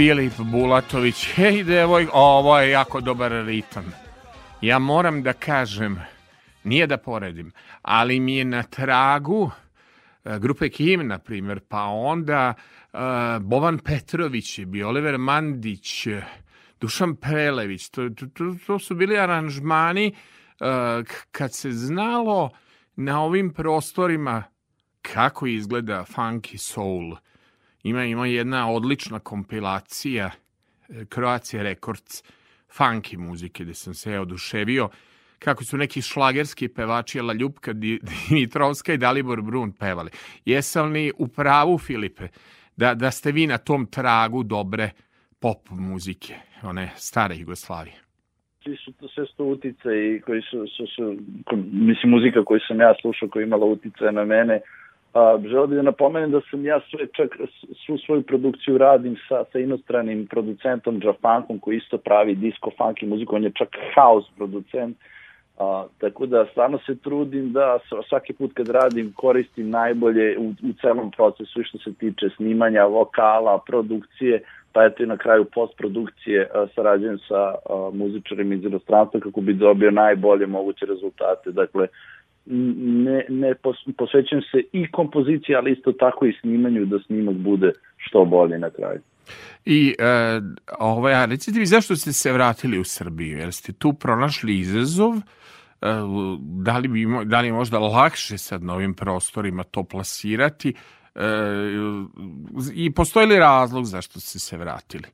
Filip Bulatović, hej devoj, ovo je jako dobar ritam. Ja moram da kažem, nije da poredim, ali mi je na tragu e, grupe Kim, na primjer, pa onda e, Bovan Petrović je bio, Oliver Mandić, e, Dušan Prelević, to, to, to, su bili aranžmani kad se znalo na ovim prostorima kako izgleda funky soul. Ima, ima jedna odlična kompilacija e, Croatia Records funky muzike gde sam se oduševio kako su neki šlagerski pevači Jela Ljubka Di- Dimitrovska i Dalibor Brun pevali. Jesam li u pravu, Filipe, da, da ste vi na tom tragu dobre pop muzike, one stare Jugoslavije? svi su to sve su to utice koji su, su, su mislim muzika koju sam ja slušao koja je imala utice na mene a, želeo bih da napomenem da sam ja sve čak svu svoju produkciju radim sa, sa inostranim producentom Jafankom koji isto pravi disco funky muziku, on je čak house producent A, tako da stvarno se trudim da svaki put kad radim koristim najbolje u, u celom procesu i što se tiče snimanja, vokala, produkcije, pa eto i na kraju postprodukcije a, sarađujem sa a, muzičarima iz inostranstva kako bi dobio najbolje moguće rezultate. Dakle, ne, ne pos, posvećujem se i kompoziciji, ali isto tako i snimanju da snimak bude što bolje na kraju. I e, ovaj, a recite mi zašto ste se vratili u Srbiju? Jer ste tu pronašli izazov? E, da, li bi, da li je možda lakše sad na ovim prostorima to plasirati? E, I postoji li razlog zašto ste se vratili?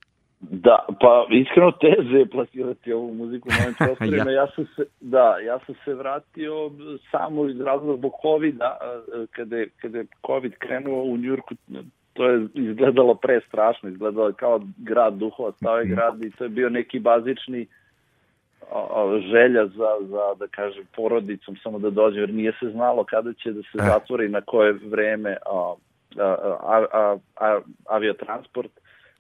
Da, pa iskreno teže je plasirati ovu muziku na ovim prostorima. Ja. ja. sam se, da, ja sam se vratio samo iz razloga zbog COVID-a, kada je, kada je COVID krenuo u Njurku, to je izgledalo pre strašno, izgledalo kao grad duhova, stao je grad i to je bio neki bazični želja za, za, da kažem, porodicom samo da dođe, jer nije se znalo kada će da se Eh. zatvori, na koje vreme a, a, a, a, a, aviotransport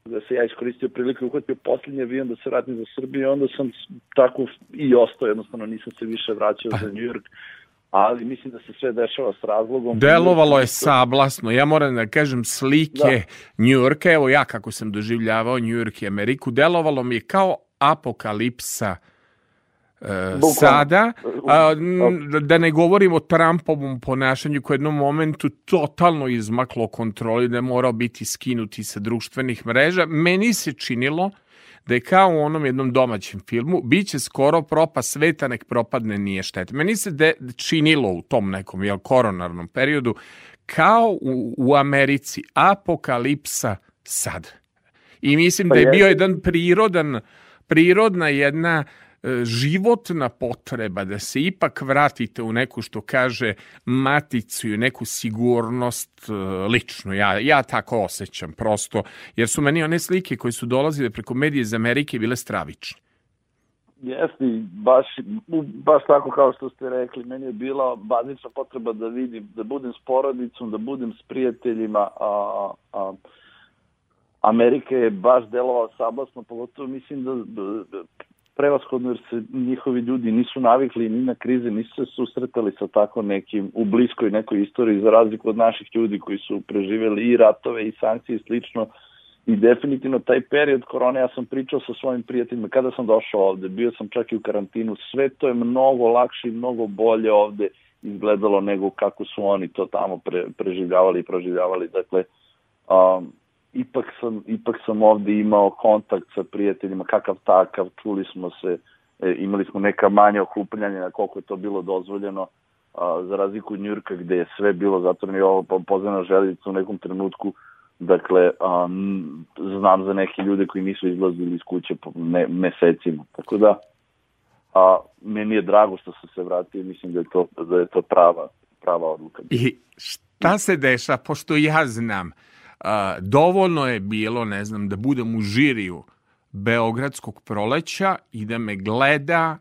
da se ja iskoristio priliku i uhvatio posljednji avion da se vratim za Srbiju onda sam tako i ostao, jednostavno nisam se više vraćao za New York, ali mislim da se sve dešava s razlogom. Delovalo je sablasno. Ja moram da kažem slike Njujorka, evo ja kako sam doživljavao Njujork i Ameriku, delovalo mi je kao apokalipsa e, sada, a, n- da ne govorim o Trumpovom ponašanju koje je jednom momentu totalno izmaklo kontroli, da je morao biti skinuti sa društvenih mreža. Meni se činilo da je kao u onom jednom domaćem filmu, bit će skoro propa sveta, nek propadne, nije šteta. Meni se de, činilo u tom nekom jel, koronarnom periodu kao u, u Americi apokalipsa sad. I mislim Pa da je bio jedan prirodan, prirodna jedna e, životna potreba da se ipak vratite u neku što kaže maticu i neku sigurnost e, ličnu. Ja, ja tako osjećam prosto, jer su meni one slike koje su dolazile preko medije iz Amerike bile stravične. Jeste, i baš, baš tako kao što ste rekli, meni je bila bazična potreba da vidim, da budem s porodicom, da budem s prijateljima, a, a Amerika je baš delovala sablasno, pogotovo mislim da prevashodno jer se njihovi ljudi nisu navikli ni na krize, nisu se susretali sa tako nekim u bliskoj nekoj istoriji za razliku od naših ljudi koji su preživeli i ratove i sankcije i slično. I definitivno taj period korone ja sam pričao sa svojim prijateljima kada sam došao ovde, bio sam čak i u karantinu, sve to je mnogo lakše i mnogo bolje ovde izgledalo nego kako su oni to tamo pre, preživljavali i proživljavali. Dakle, um, ipak sam, ipak sam ovde imao kontakt sa prijateljima, kakav takav, čuli smo se, e, imali smo neka manja okupljanja na koliko je to bilo dozvoljeno, a, za razliku od Njurka gde je sve bilo zatvoreno i ovo po- podzemna železnica u nekom trenutku, dakle, a, m, znam za neke ljude koji nisu izlazili iz kuće po ne, mesecima, tako da, a, meni je drago što sam se vratio mislim da je to, da je to prava, prava odluka. I šta se deša, pošto ja znam, a, dovoljno je bilo, ne znam, da budem u žiriju Beogradskog proleća i da me gleda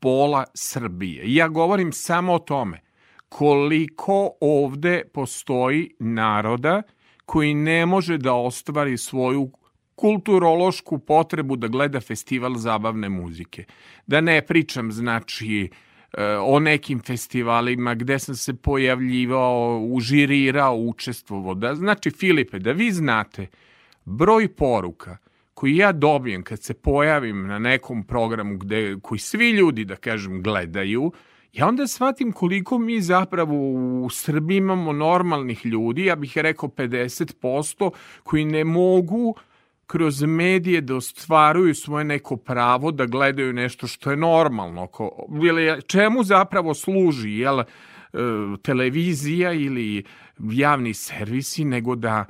pola Srbije. I Ja govorim samo o tome koliko ovde postoji naroda koji ne može da ostvari svoju kulturološku potrebu da gleda festival zabavne muzike. Da ne pričam, znači, o nekim festivalima gde sam se pojavljivao, užirirao, učestvovao. Da, znači, Filipe, da vi znate broj poruka koji ja dobijem kad se pojavim na nekom programu gde, koji svi ljudi, da kažem, gledaju, ja onda shvatim koliko mi zapravo u Srbiji imamo normalnih ljudi, ja bih rekao 50%, koji ne mogu kroz medije da ostvaruju svoje neko pravo da gledaju nešto što je normalno. Ko, ili čemu zapravo služi jel, e, televizija ili javni servisi, nego da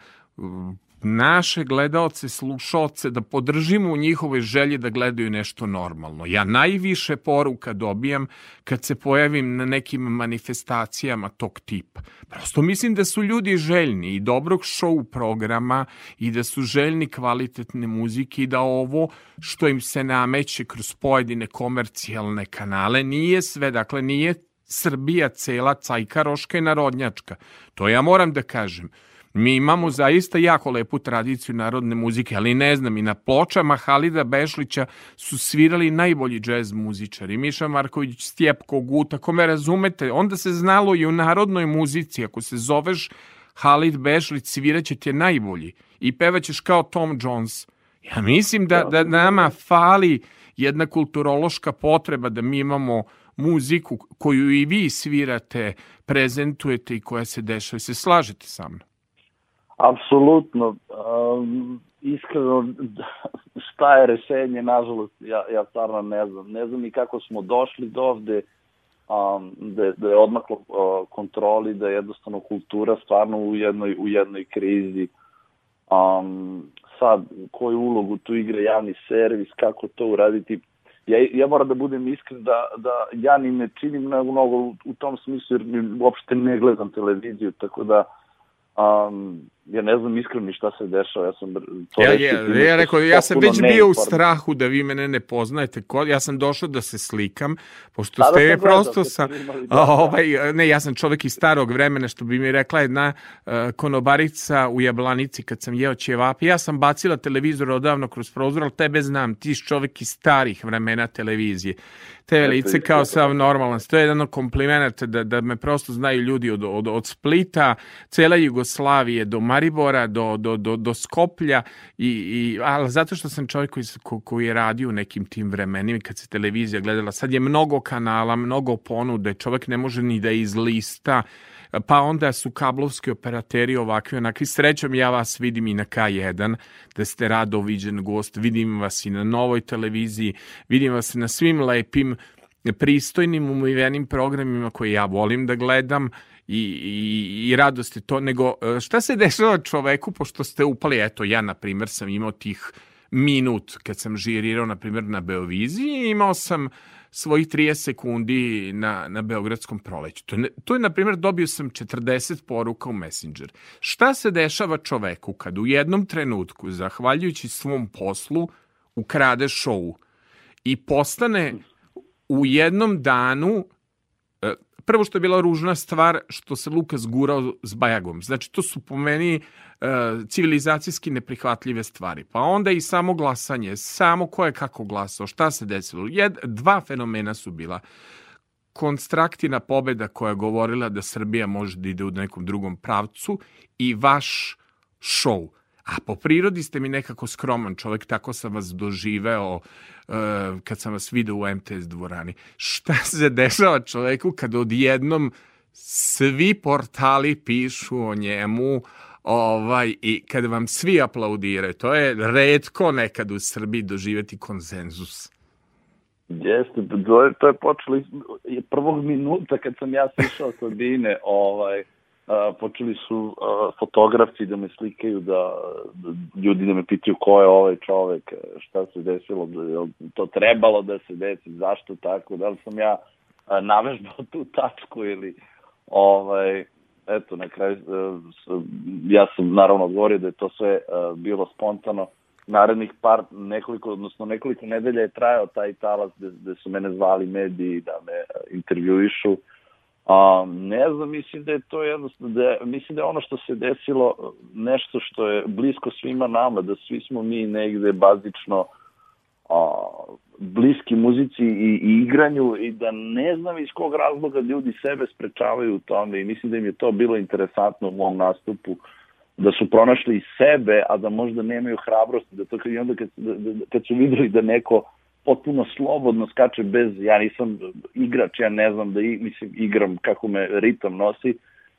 naše gledaoce, slušaoce, da podržimo u njihove želje da gledaju nešto normalno. Ja najviše poruka dobijam kad se pojavim na nekim manifestacijama tog tipa. Prosto mislim da su ljudi željni i dobrog show programa i da su željni kvalitetne muzike i da ovo što im se nameće kroz pojedine komercijalne kanale nije sve, dakle nije Srbija cela cajkaroška i narodnjačka. To ja moram da kažem. Mi imamo zaista jako lepu tradiciju narodne muzike, ali ne znam, i na pločama Halida Bešlića su svirali najbolji džez muzičari. Miša Marković, Stjepko Guta, ako me razumete, onda se znalo i u narodnoj muzici, ako se zoveš Halid Bešlić, sviraće ti je najbolji i pevaćeš kao Tom Jones. Ja mislim da, da nama fali jedna kulturološka potreba da mi imamo muziku koju i vi svirate, prezentujete i koja se dešava. Se slažete sa mnom? Apsolutno. Um, iskreno, šta je rešenje, nažalost, ja, ja stvarno ne znam. Ne znam ni kako smo došli do ovde, um, da, da je odmaklo uh, kontroli, da je jednostavno kultura stvarno u jednoj, u jednoj krizi. Um, sad, koju ulogu tu igra javni servis, kako to uraditi, ja, ja moram da budem iskren da, da ja ni ne činim mnogo, u, u tom smislu jer uopšte ne gledam televiziju, tako da um, ja ne znam iskreno šta se dešava. Ja sam to Ja, reći ja, ja rekao, ja sam već bio u neinformiran. strahu da vi mene ne poznajete. Ko, ja sam došao da se slikam, pošto ste gledao prosto sa... ste imali, da, ovaj, ne, ja sam čovek iz starog vremena, što bi mi rekla jedna uh, konobarica u Jablanici kad sam jeo ćevapi. Ja sam bacila televizor odavno kroz prozor, ali tebe znam, ti si čovek iz starih vremena televizije. Te lice kao sav normalan. To je jedan od komplimenata da, da me prosto znaju ljudi od, od, od Splita, cela Jugoslavije, do Maribora, do, do, do, do Skoplja, i, i, ali zato što sam čovjek koji, ko, koji je radio u nekim tim vremenima kad se televizija gledala. Sad je mnogo kanala, mnogo ponude, čovjek ne može ni da izlista, pa onda su kablovski operateri ovakvi, onakvi. Srećom ja vas vidim i na K1, da ste rado viđen gost, vidim vas i na novoj televiziji, vidim vas na svim lepim, pristojnim, umivenim programima koje ja volim da gledam i, i, i radost je to, nego e, šta se dešava čoveku pošto ste upali, eto ja na primjer sam imao tih minut kad sam žirirao na primjer na Beoviziji imao sam svojih 30 sekundi na, na Beogradskom proleću. To je, to je, na primjer, dobio sam 40 poruka u Messenger. Šta se dešava čoveku kad u jednom trenutku, zahvaljujući svom poslu, ukrade šou i postane u jednom danu prvo što je bila ružna stvar što se Lukas gurao s Bajagom. Znači to su po meni e, civilizacijski neprihvatljive stvari. Pa onda i samo glasanje, samo ko je kako glasao, šta se desilo. Jed, dva fenomena su bila konstraktina pobeda koja je govorila da Srbija može da ide u nekom drugom pravcu i vaš show. A po prirodi ste mi nekako skroman čovek, tako sam vas doživeo uh, kad sam vas video u MTS dvorani. Šta se dešava čoveku kad odjednom svi portali pišu o njemu ovaj, i kad vam svi aplaudiraju. To je redko nekad u Srbiji doživeti konsenzus. Jeste, to je, to je počelo iz- prvog minuta kad sam ja sišao sa bine, ovaj, počeli su fotografi da me slikaju, da, da ljudi da me pitaju ko je ovaj čovek, šta se desilo, da je to trebalo da se desi, zašto tako, da li sam ja navežbao tu tačku ili ovaj, eto, na kraju, s- ja sam naravno odgovorio da je to sve a, bilo spontano, narednih par, nekoliko, odnosno nekoliko nedelja je trajao taj talas gde, gde su mene zvali mediji da me e, intervjuišu. A, ne znam, mislim da je to jednostavno, da je, mislim da je ono što se desilo e, nešto što je blisko svima nama, da svi smo mi negde bazično a, bliski muzici i, i igranju i da ne znam iz kog razloga ljudi sebe sprečavaju u tome i mislim da im je to bilo interesantno u mom nastupu da su pronašli sebe, a da možda nemaju hrabrosti, da to i onda kad, da, da, kad su videli da neko potpuno slobodno skače bez, ja nisam igrač, ja ne znam da i, mislim, igram kako me ritam nosi,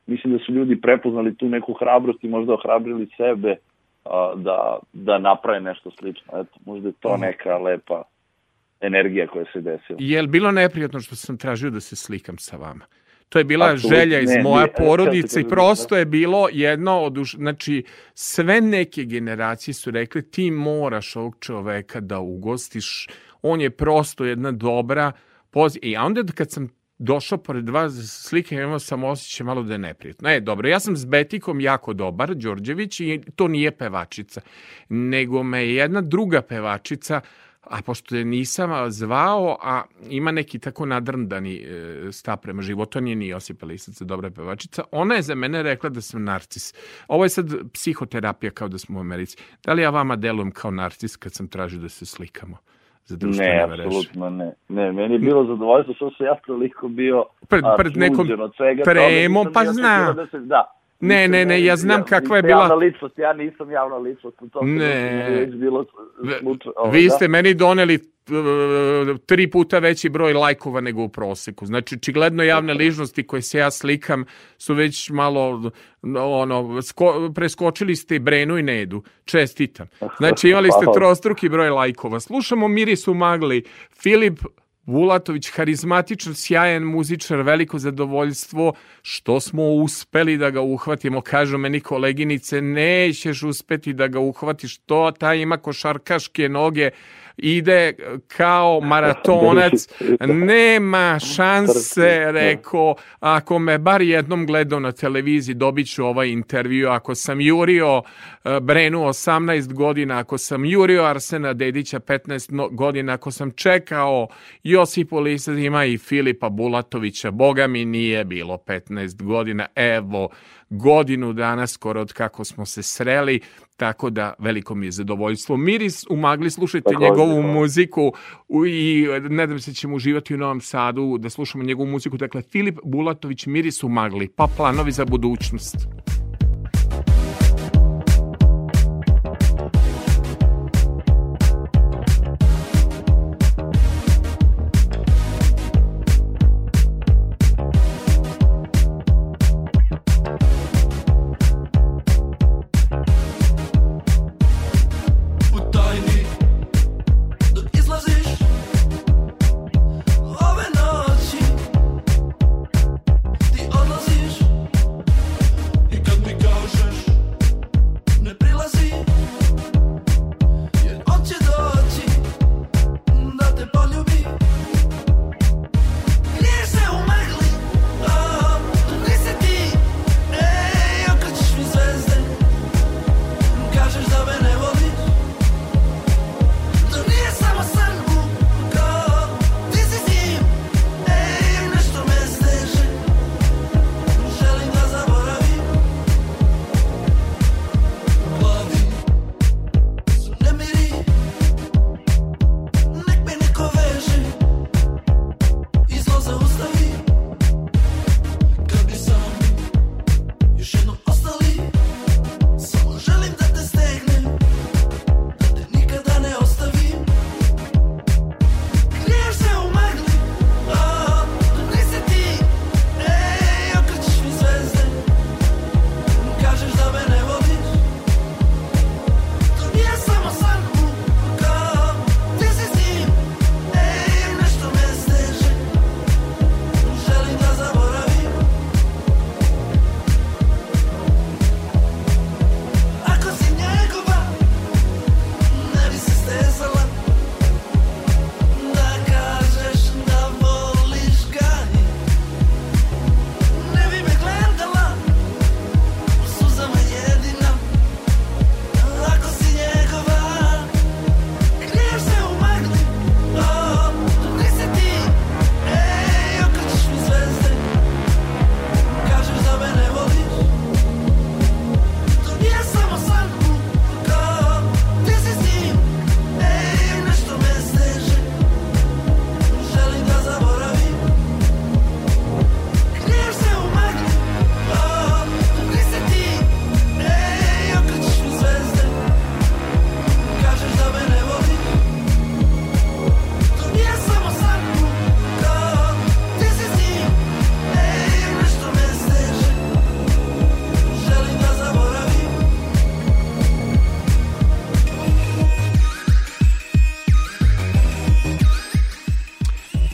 mislim da su ljudi prepoznali tu neku hrabrost i možda ohrabrili sebe a, da, da naprave nešto slično. Eto, možda je to neka lepa energija koja se desila. Je li bilo neprijatno što sam tražio da se slikam sa vama? To je bila Apsolutno, želja iz ne, moje ne, porodice i prosto je bilo jedno od uš... znači sve neke generacije su rekli ti moraš ovog čoveka da ugostiš, on je prosto jedna dobra poz... I onda kad sam došao pored vas slike, imao sam osjećaj malo da je neprijatno. E, dobro, ja sam s Betikom jako dobar, Đorđević, i to nije pevačica, nego me je jedna druga pevačica a pošto je nisam zvao, a ima neki tako nadrndani e, stav prema životu, nije ni Lisaca, dobra pevačica, ona je za mene rekla da sam narcis. Ovo je sad psihoterapija kao da smo u Americi. Da li ja vama delujem kao narcis kad sam tražio da se slikamo? Za društvene Ne, mreže? apsolutno ne. Ne, meni je bilo zadovoljstvo što sam ja toliko bio Pred- pred nekom od svega tremom, toga, pa znam. Da se, da. Ne, ne, ne, ja znam kakva je bila- Javna ličnost, ja nisam javna ličnost. u tom Ne. bilo slučaj. Vi da. ste meni doneli e, tri puta veći broj lajkova nego u proseku. Znači, očigledno javne ličnosti koje se ja slikam su već malo ono, sko, preskočili ste i Brenu i Nedu. Čestitam. Znači, imali ste trostruki broj lajkova. Slušamo Miris u magli. Filip Vulatović, harizmatičan, sjajan muzičar, veliko zadovoljstvo što smo uspeli da ga uhvatimo. Kažu meni koleginice, nećeš uspeti da ga uhvatiš, to taj ima košarkaške noge, ide kao maratonac, nema šanse, rekao, ako me bar jednom gledao na televiziji, dobit ću ovaj intervju, ako sam jurio e, Brenu 18 godina, ako sam jurio Arsena Dedića 15 no- godina, ako sam čekao Josipu Lisazima i Filipa Bulatovića, boga mi nije bilo 15 godina, evo, godinu dana skoro od kako smo se sreli, tako da veliko mi je zadovoljstvo. Miris u magli, slušajte Takođe, njegovu hvala. muziku i nadam se da ćemo uživati u Novom Sadu, da slušamo njegovu muziku. Dakle, Filip Bulatović, Miris u magli, pa planovi za budućnost.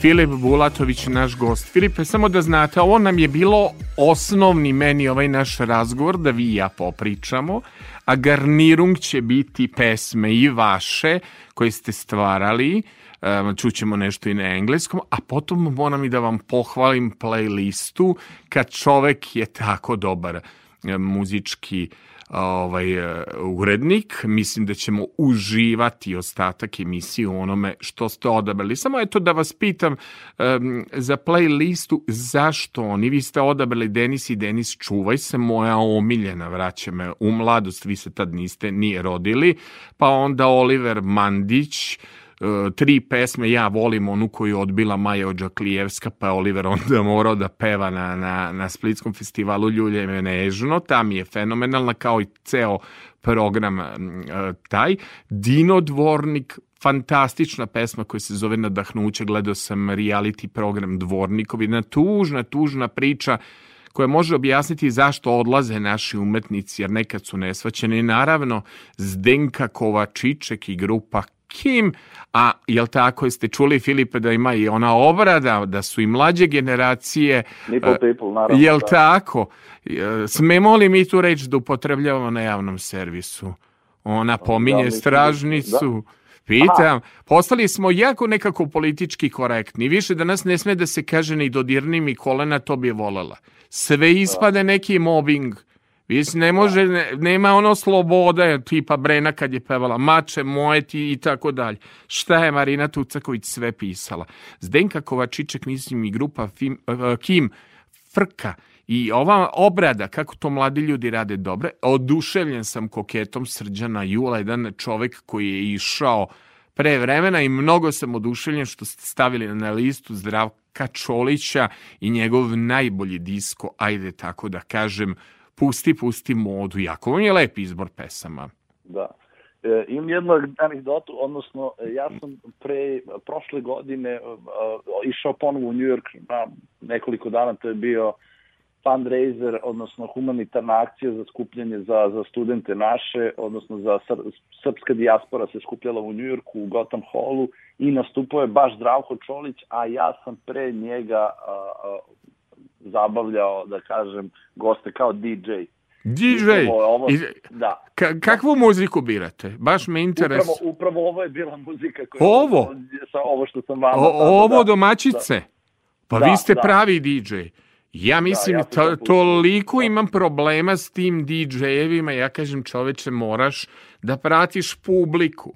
Filip Bulatović, naš gost. Filipe, samo da znate, ovo nam je bilo osnovni meni ovaj naš razgovor, da vi i ja popričamo, a garnirung će biti pesme i vaše koje ste stvarali, um, čućemo nešto i na engleskom, a potom moram i da vam pohvalim playlistu kad čovek je tako dobar um, muzički ovaj e, urednik. Mislim da ćemo uživati ostatak emisije u onome što ste odabrali. Samo eto da vas pitam um, za playlistu zašto oni? Vi ste odabrali Denis i Denis Čuvaj se, moja omiljena, vraća me u mladost, vi se tad niste nije rodili, pa onda Oliver Mandić, tri pesme, ja volim onu koju je odbila Maja Ođaklijevska, pa je Oliver onda morao da peva na, na, na Splitskom festivalu Ljulje me nežno, tam je fenomenalna kao i ceo program uh, taj. Dino Dvornik, fantastična pesma koja se zove Nadahnuće, gledao sam reality program Dvornikovi, jedna tužna, tužna priča koja može objasniti zašto odlaze naši umetnici, jer nekad su nesvaćeni. Naravno, Zdenka Kovačiček i grupa Kim, a jel tako ste čuli Filipe da ima i ona obrada, da su i mlađe generacije, Nipple people, naravno. jel da. tako? E, Smemo li mi tu reč da upotrebljavamo na javnom servisu? Ona pominje da- stražnicu, Pitam, postali smo jako nekako politički korektni. Više da nas ne sme da se kaže ni dodirni mi kolena, to bi volela. Sve ispade neki mobbing. Vis ne može, ne, nema ono slobode, tipa Brena kad je pevala mače moje ti i tako dalje. Šta je Marina Tucaković sve pisala? Zdenka Kovačiček, mislim i grupa Fim, uh, Kim, Frka i ova obrada, kako to mladi ljudi rade dobre, oduševljen sam koketom Srđana Jula, jedan čovek koji je išao pre vremena i mnogo sam oduševljen što ste stavili na listu Zdravka Čolića i njegov najbolji disko, ajde tako da kažem, Pusti, pusti modu. Jako vam je lep izbor pesama. Da. E, imam jednu anegdotu, odnosno e, ja sam pre prošle godine e, e, išao ponovo u New York na nekoliko dana, to je bio fundraiser, odnosno humanitarna akcija za skupljanje za, za studente naše, odnosno za sr, srpska dijaspora se skupljala u New Yorku u Gotham Hallu i nastupao je baš Zdravko Čolić, a ja sam pre njega a, a, zabavljao, da kažem, goste kao DJ. DJ? Upravo ovo, I, da. Ka, kakvu muziku birate? Baš me interes... Upravo, upravo ovo je bila muzika koja... Ovo? Sa ovo što sam vama... O, ovo da, domaćice? Da. Pa Da, vi ste da. pravi DJ. Ja mislim, ja sam to, toliko imam problema s tim DJ-evima, ja kažem čoveče, moraš da pratiš publiku.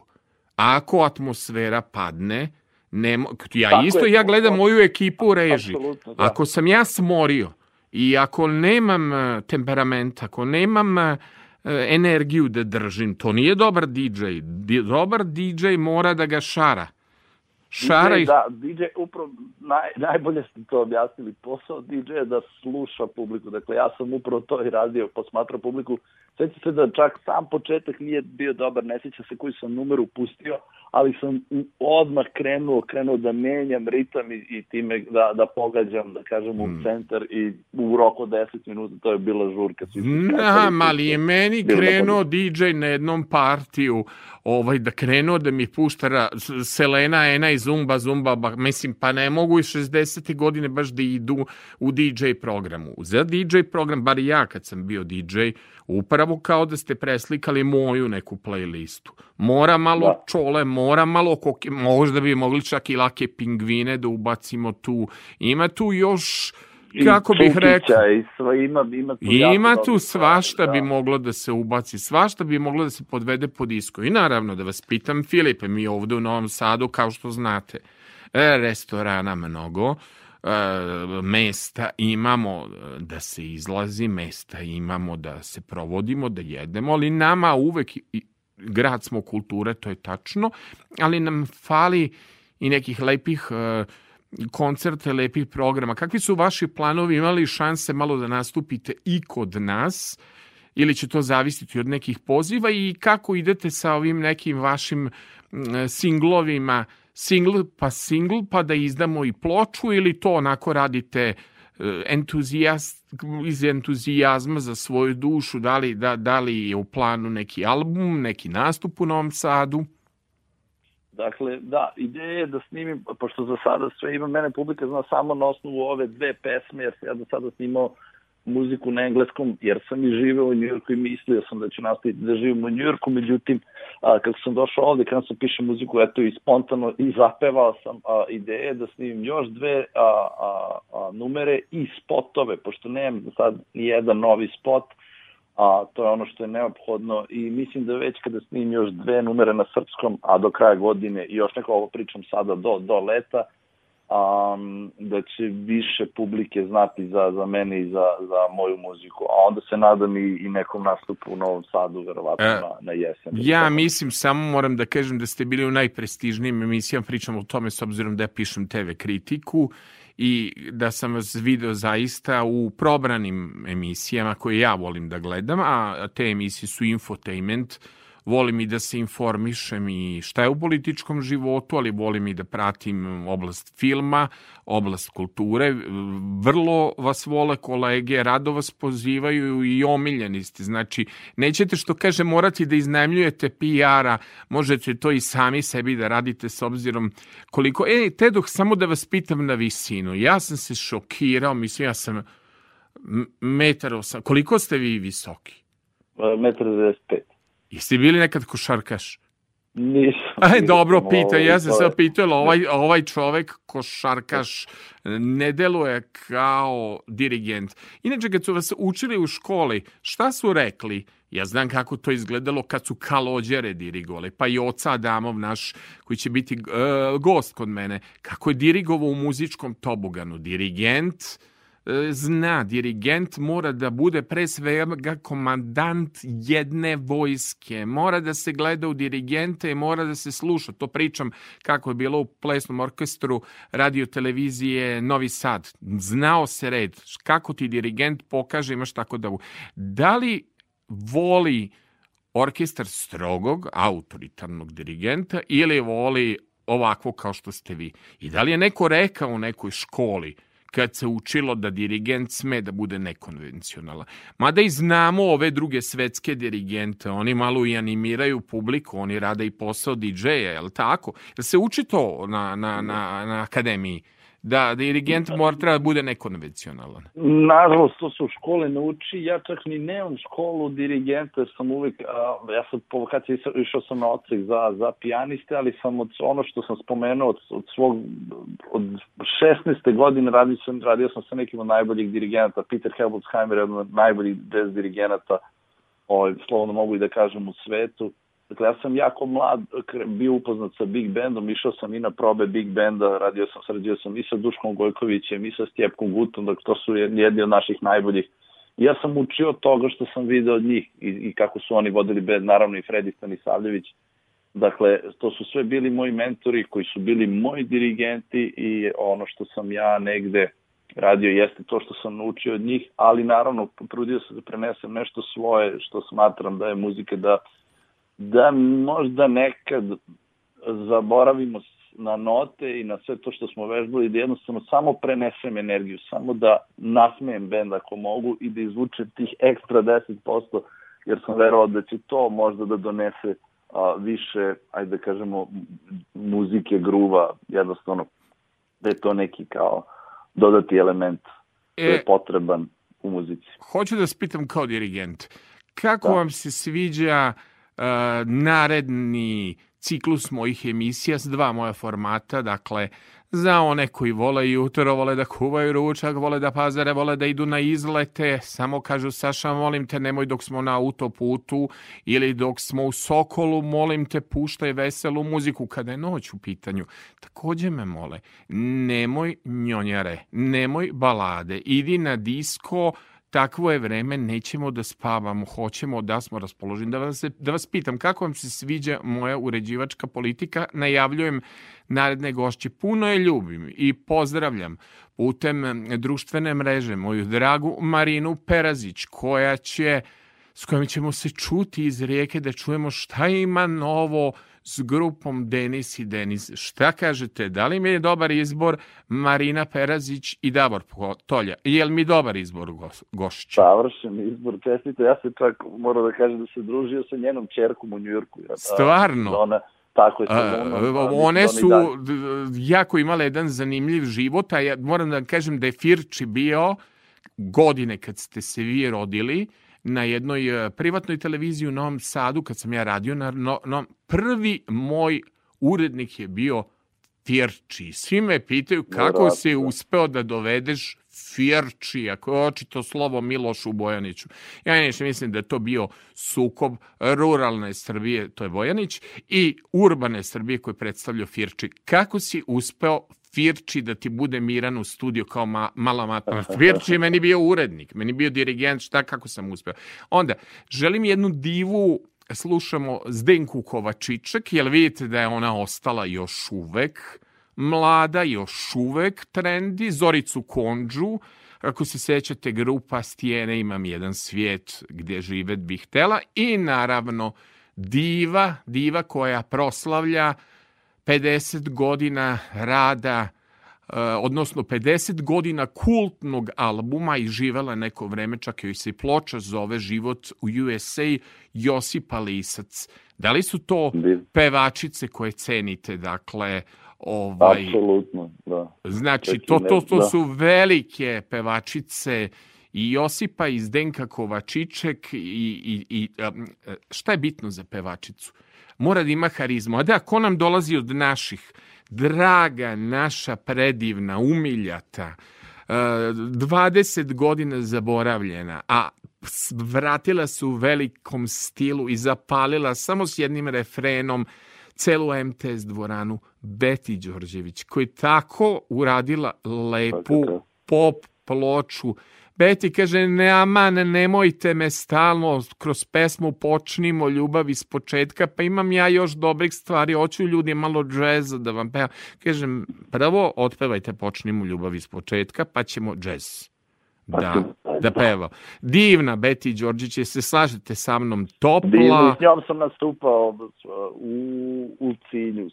Ako atmosfera padne, ne, ja Tako isto, je, ja gledam moju ekipu u režiji. Da. Ako sam ja smorio i ako nemam e, temperament, ako nemam e, energiju da držim, to nije dobar DJ. Dobar DJ mora da ga šara. Šara DJ, i... da, DJ, upravo naj, najbolje ste to objasnili. Posao DJ je da sluša publiku. Dakle, ja sam upravo to i radio, posmatrao publiku. Sveća se da čak sam početak nije bio dobar, ne sjeća se koji sam numer upustio, ali sam odmah krenuo, krenuo da menjam ritam i, i time da, da pogađam, da kažem, u centar i u roku od 10 minuta to je bila žurka. Svi skakali, Aha, svi mali je meni krenuo DJ na jednom partiju, ovaj, da krenuo da mi pušta ra, s- Selena, Ena i Zumba, Zumba, ba, mislim, pa ne mogu i 60. godine baš da idu u DJ programu. Za DJ program, bar i ja kad sam bio DJ, upravo kao da ste preslikali moju neku playlistu. Mora malo Da. čole, mora malo koke, možda bi mogli čak i lake pingvine da ubacimo tu. Ima tu još, kako bih rekao, ima, ima tu, ima tu svašta stvari, bi da. moglo da se ubaci, svašta bi moglo da se podvede pod isko. I naravno da vas pitam, Filipe, mi ovde u Novom Sadu, kao što znate, e, restorana mnogo, e, mesta imamo e, da se izlazi, mesta imamo da se provodimo, da jedemo, ali nama uvek, grad smo kulture, to je tačno, ali nam fali i nekih lepih e, koncerte, lepih programa. Kakvi su vaši planovi? Imali šanse malo da nastupite i kod nas? Ili će to zavisiti od nekih poziva i kako idete sa ovim nekim vašim singlovima, singl pa singl pa da izdamo i ploču ili to onako radite e, entuzijast, iz entuzijazma za svoju dušu, da li, da, da li je u planu neki album, neki nastup u Novom Sadu? Dakle, da, ideja je da snimim, pošto za sada sve ima mene publika zna samo na osnovu ove dve pesme, jer sam ja do sada snimao muziku na engleskom, jer sam i živeo u Njujorku i mislio sam da ću nastaviti da živim u Njujorku, međutim, a, kako sam došao ovde, kada sam piše muziku, eto i spontano i zapevao sam a, ideje da snimim još dve a, a, a, numere i spotove, pošto nemam sad ni jedan novi spot, a to je ono što je neophodno i mislim da već kada snimim još dve numere na srpskom, a do kraja godine i još neko ovo pričam sada do, do leta, um, da će više publike znati za, za mene i za, za moju muziku, a onda se nadam i, i nekom nastupu u Novom Sadu, verovatno E, na, na jesen. Ja mislim, samo moram da kažem da ste bili u najprestižnijim emisijama, pričam o tome s obzirom da ja pišem TV kritiku i da sam vas video zaista u probranim emisijama koje ja volim da gledam, a te emisije su infotainment, volim i da se informišem i šta je u političkom životu, ali volim i da pratim oblast filma, oblast kulture. Vrlo vas vole kolege, rado vas pozivaju i omiljeni ste. Znači, nećete što kaže morati da iznajmljujete PR-a, možete to i sami sebi da radite s obzirom koliko... E, te dok samo da vas pitam na visinu. Ja sam se šokirao, mislim, ja sam metar osam. Koliko ste vi visoki? E, Metar 95. Jeste bili nekad košarkaš? Nisam. Aj, dobro, pita, ja sam se pitao, ovaj, ovaj čovek, košarkaš, ne deluje kao dirigent. Inače, kad su vas učili u školi, šta su rekli? Ja znam kako to izgledalo kad su kalođere dirigovali, pa i oca Adamov naš, koji će biti e, gost kod mene, kako je dirigovao u muzičkom toboganu. Dirigent, zna, dirigent mora da bude pre svega komandant jedne vojske, mora da se gleda u dirigente i mora da se sluša. To pričam kako je bilo u plesnom orkestru radio televizije Novi Sad. Znao se red, kako ti dirigent pokaže imaš tako da... Da li voli orkestar strogog, autoritarnog dirigenta ili voli ovako kao što ste vi? I da li je neko rekao u nekoj školi kad se učilo da dirigent sme da bude nekonvencionalan. Mada i znamo ove druge svetske dirigente, oni malo i animiraju publiku, oni rade i posao DJ-a, je li tako? Da se uči to na, na, na, na akademiji? Da dirigent mora treba da bude nekonvencionalan. Nažalost, to se u škole nauči, ja čak ni nemam školu dirigenta, sam uvek, a, ja sam po vokaciji išao- sam na otrek za, za pijaniste, ali sam od ono što sam spomenuo, od, od svog, od 16. godine radio sam, radio sam sa nekim od najboljih dirigenata, Peter Helmutsheimer, jedan od najboljih jazz dirigenata, ovaj, slovno mogu i da kažem, u svetu. Dakle, ja sam jako mlad bio upoznat sa Big Bandom, išao sam i na probe Big Banda, radio sam, sarađio sam i sa Duškom Gojkovićem i sa Stjepkom Gutom, dakle, to su jedni od naših najboljih. Ja sam učio toga što sam video od njih i, i kako su oni vodili band, naravno i Fredi Stanisavljević. Dakle, to su sve bili moji mentori koji su bili moji dirigenti i ono što sam ja negde radio jeste to što sam naučio od njih, ali naravno potrudio se da prenesem nešto svoje što smatram da je muzika da da možda nekad zaboravimo na note i na sve to što smo vežbali, da jednostavno samo prenesem energiju, samo da nasmejem bend ako mogu i da izvučem tih ekstra 10%, jer sam verovao da će to možda da donese a, više, ajde da kažemo, muzike, gruva, jednostavno da je to neki kao dodati element koji E. je potreban u muzici. Hoću da vas pitam kao dirigent, kako Da. vam se sviđa uh, naredni ciklus mojih emisija s dva moja formata, dakle, za one koji vole jutro, vole da kuvaju ručak, vole da pazare, vole da idu na izlete, samo kažu Saša, molim te, nemoj dok smo na autoputu ili dok smo u Sokolu, molim te, puštaj veselu muziku kada je noć u pitanju. Takođe me mole, nemoj njonjare, nemoj balade, idi na disko, takvo je vreme, nećemo da spavamo, hoćemo da smo raspoloženi. Da vas, da vas pitam, kako vam se sviđa moja uređivačka politika? Najavljujem naredne gošće. Puno je ljubim i pozdravljam putem em, društvene mreže moju dragu Marinu Perazić, koja će s kojom ćemo se čuti iz rijeke da čujemo šta ima novo s grupom Denis i Denis. Šta kažete, da li mi je dobar izbor Marina Perazić i Davor Tolja? Je li mi dobar izbor gošća? Savršen izbor, čestite. Ja se čak moram da kažem da se družio sa njenom čerkom u Njujorku. Ja, Stvarno? Ona, Tako je, sa A, Lunom, a, mislim one da su jako imale jedan zanimljiv život, a ja moram da kažem da je Firči bio godine kad ste se vi rodili na jednoj e, privatnoj televiziji u Novom Sadu, kad sam ja radio, na, no, no, prvi moj urednik je bio Firči. Svi me pitaju kako si uspeo da dovedeš Firči, ako je očito slovo Milošu Bojaniću. Ja nešto mislim da je to bio sukob ruralne Srbije, to je Bojanić, i urbane Srbije koje predstavlja Firči. Kako si uspeo Firči da ti bude miran u studiju kao ma, mala matma. Firči je meni bio urednik, meni bio dirigent, šta kako sam uspeo. Onda, želim jednu divu slušamo Zdenku Kovačiček, jer vidite da je ona ostala još uvek mlada, još uvek trendi, Zoricu Konđu, ako se sećate grupa Stijene, imam jedan svijet gdje živet bih htela i naravno diva, diva koja proslavlja 50 godina rada e, odnosno 50 godina kultnog albuma i živela neko vreme, čak joj se i ploča zove Život u USA Josipa Lisac. Da li su to pevačice koje cenite, dakle, ovaj, Apsolutno, da. Znači, to, to, to da. su velike pevačice i Josipa i Zdenka Kovačiček i, i, i um, šta je bitno za pevačicu? Mora da ima harizmu. A da, ko nam dolazi od naših? Draga, naša predivna, umiljata, uh, 20 godina zaboravljena, a vratila se u velikom stilu i zapalila samo s jednim refrenom celu MTS dvoranu Beti Đorđević, koja je tako uradila lepu pop ploču. Beti kaže, ne aman, nemojte me stalno, kroz pesmu počnimo ljubav iz početka, pa imam ja još dobrih stvari, hoću ljudi malo džeza da vam pevam. Kažem, prvo otpevajte počnimo ljubav iz početka, pa ćemo džez. Da, da peva. Divna Beti Đorđić, je se slažete sa mnom topla. Divno, s njom sam nastupao u, u cilju,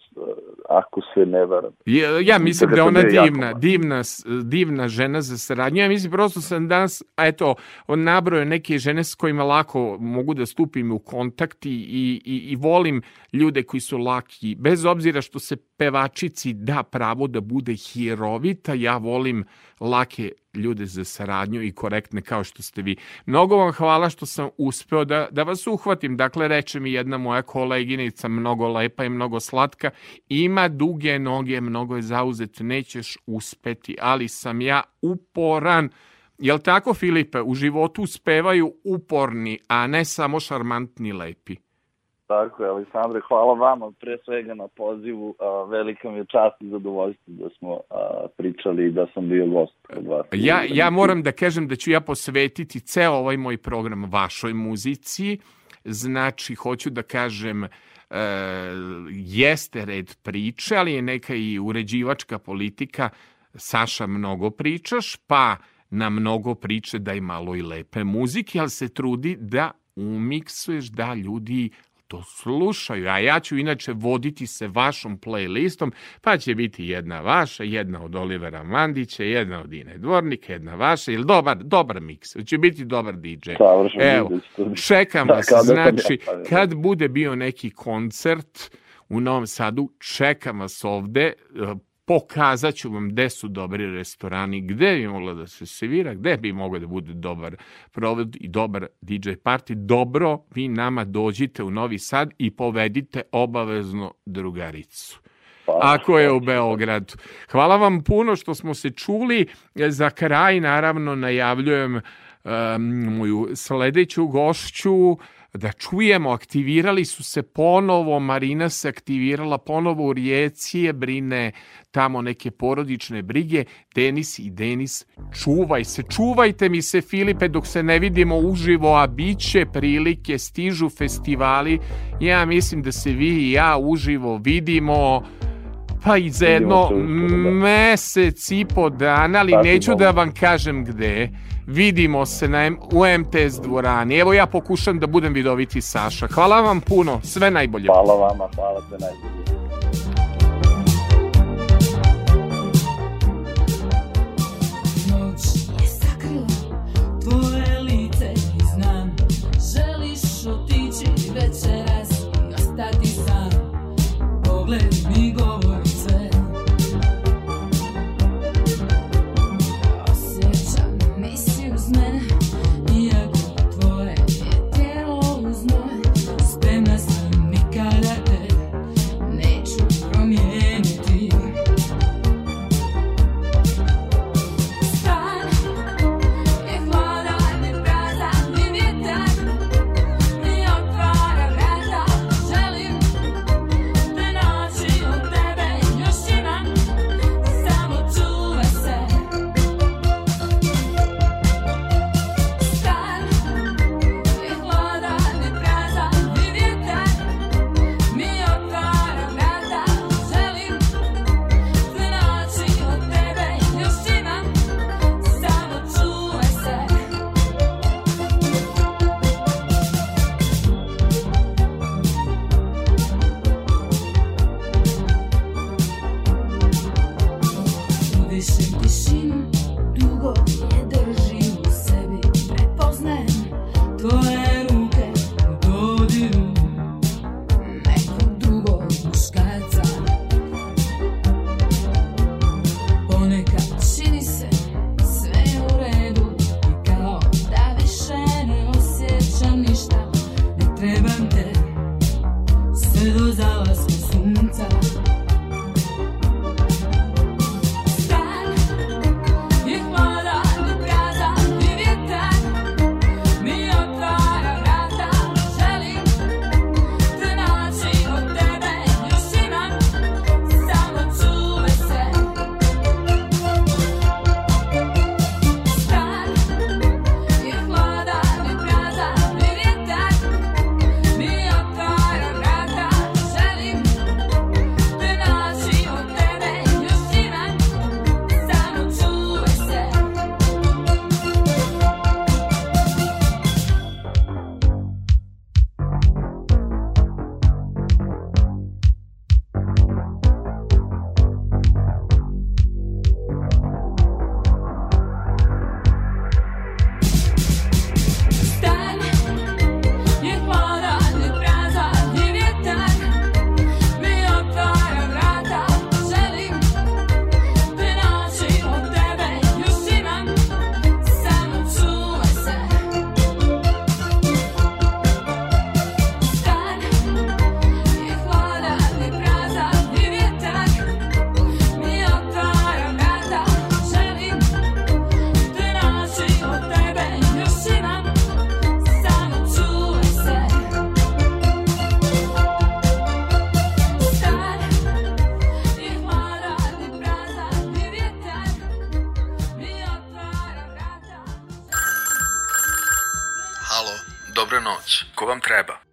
ako se ne varam. Ja, ja mislim da to ona divna, divna, divna žena za saradnju. Ja mislim, prosto sam danas, a eto, on nabroje neke žene s kojima lako mogu da stupim u kontakt i, i, i, i volim ljude koji su laki. Bez obzira što se pevačici da pravo da bude hirovita, ja volim lake ljude za saradnju i korektne kao što ste vi. Mnogo vam hvala što sam uspeo da, da vas uhvatim. Dakle, reče mi jedna moja koleginica, mnogo lepa i mnogo slatka, ima duge noge, mnogo je zauzet, nećeš uspeti, ali sam ja uporan. Jel tako, Filipe? U životu uspevaju uporni, a ne samo šarmantni lepi. Tako je, Aleksandre, hvala vama pre svega na pozivu. A, velika mi je čast i zadovoljstvo da smo a, pričali i da sam bio gost kod vas. Ja, ja moram da kažem da ću ja posvetiti ceo ovaj moj program vašoj muzici. Znači, hoću da kažem, e, jeste red priče, ali je neka i uređivačka politika. Saša, mnogo pričaš, pa na mnogo priče daj malo i lepe muzike, ali se trudi da umiksuješ da ljudi to slušaju, a ja ću inače voditi se vašom playlistom, pa će biti jedna vaša, jedna od Olivera Mandića, jedna od Ine Dvornika, jedna vaša, ili dobar, dobar miks, će biti dobar DJ. Evo, čekam Da, vas, da znači, kad bude bio neki koncert u Novom Sadu, čekam vas ovde, e, pokazat ću vam gde su dobri restorani, gde bi moglo da se svira, gde bi moglo da bude dobar provod i dobar DJ party. Dobro, vi nama dođite u Novi Sad i povedite obavezno drugaricu. Ako je u Beogradu. Hvala vam puno što smo se čuli. Za kraj, naravno, najavljujem um, moju sledeću gošću da čujemo, aktivirali su se ponovo, Marina se aktivirala ponovo u Rijeci, je brine tamo neke porodične brige. Denis i Denis, čuvaj se, čuvajte mi se Filipe dok se ne vidimo uživo, a bit će prilike, stižu festivali. Ja mislim da se vi i ja uživo vidimo pa i za jedno da. mesec i po dana, ali neću da vam kažem gde. Vidimo se na, M- u MTS dvorani. Evo ja pokušam da budem vidoviti Saša. Hvala vam puno, sve najbolje. Hvala vama, hvala te najbolje. Lice i znam Želiš otići večeras i ostati sam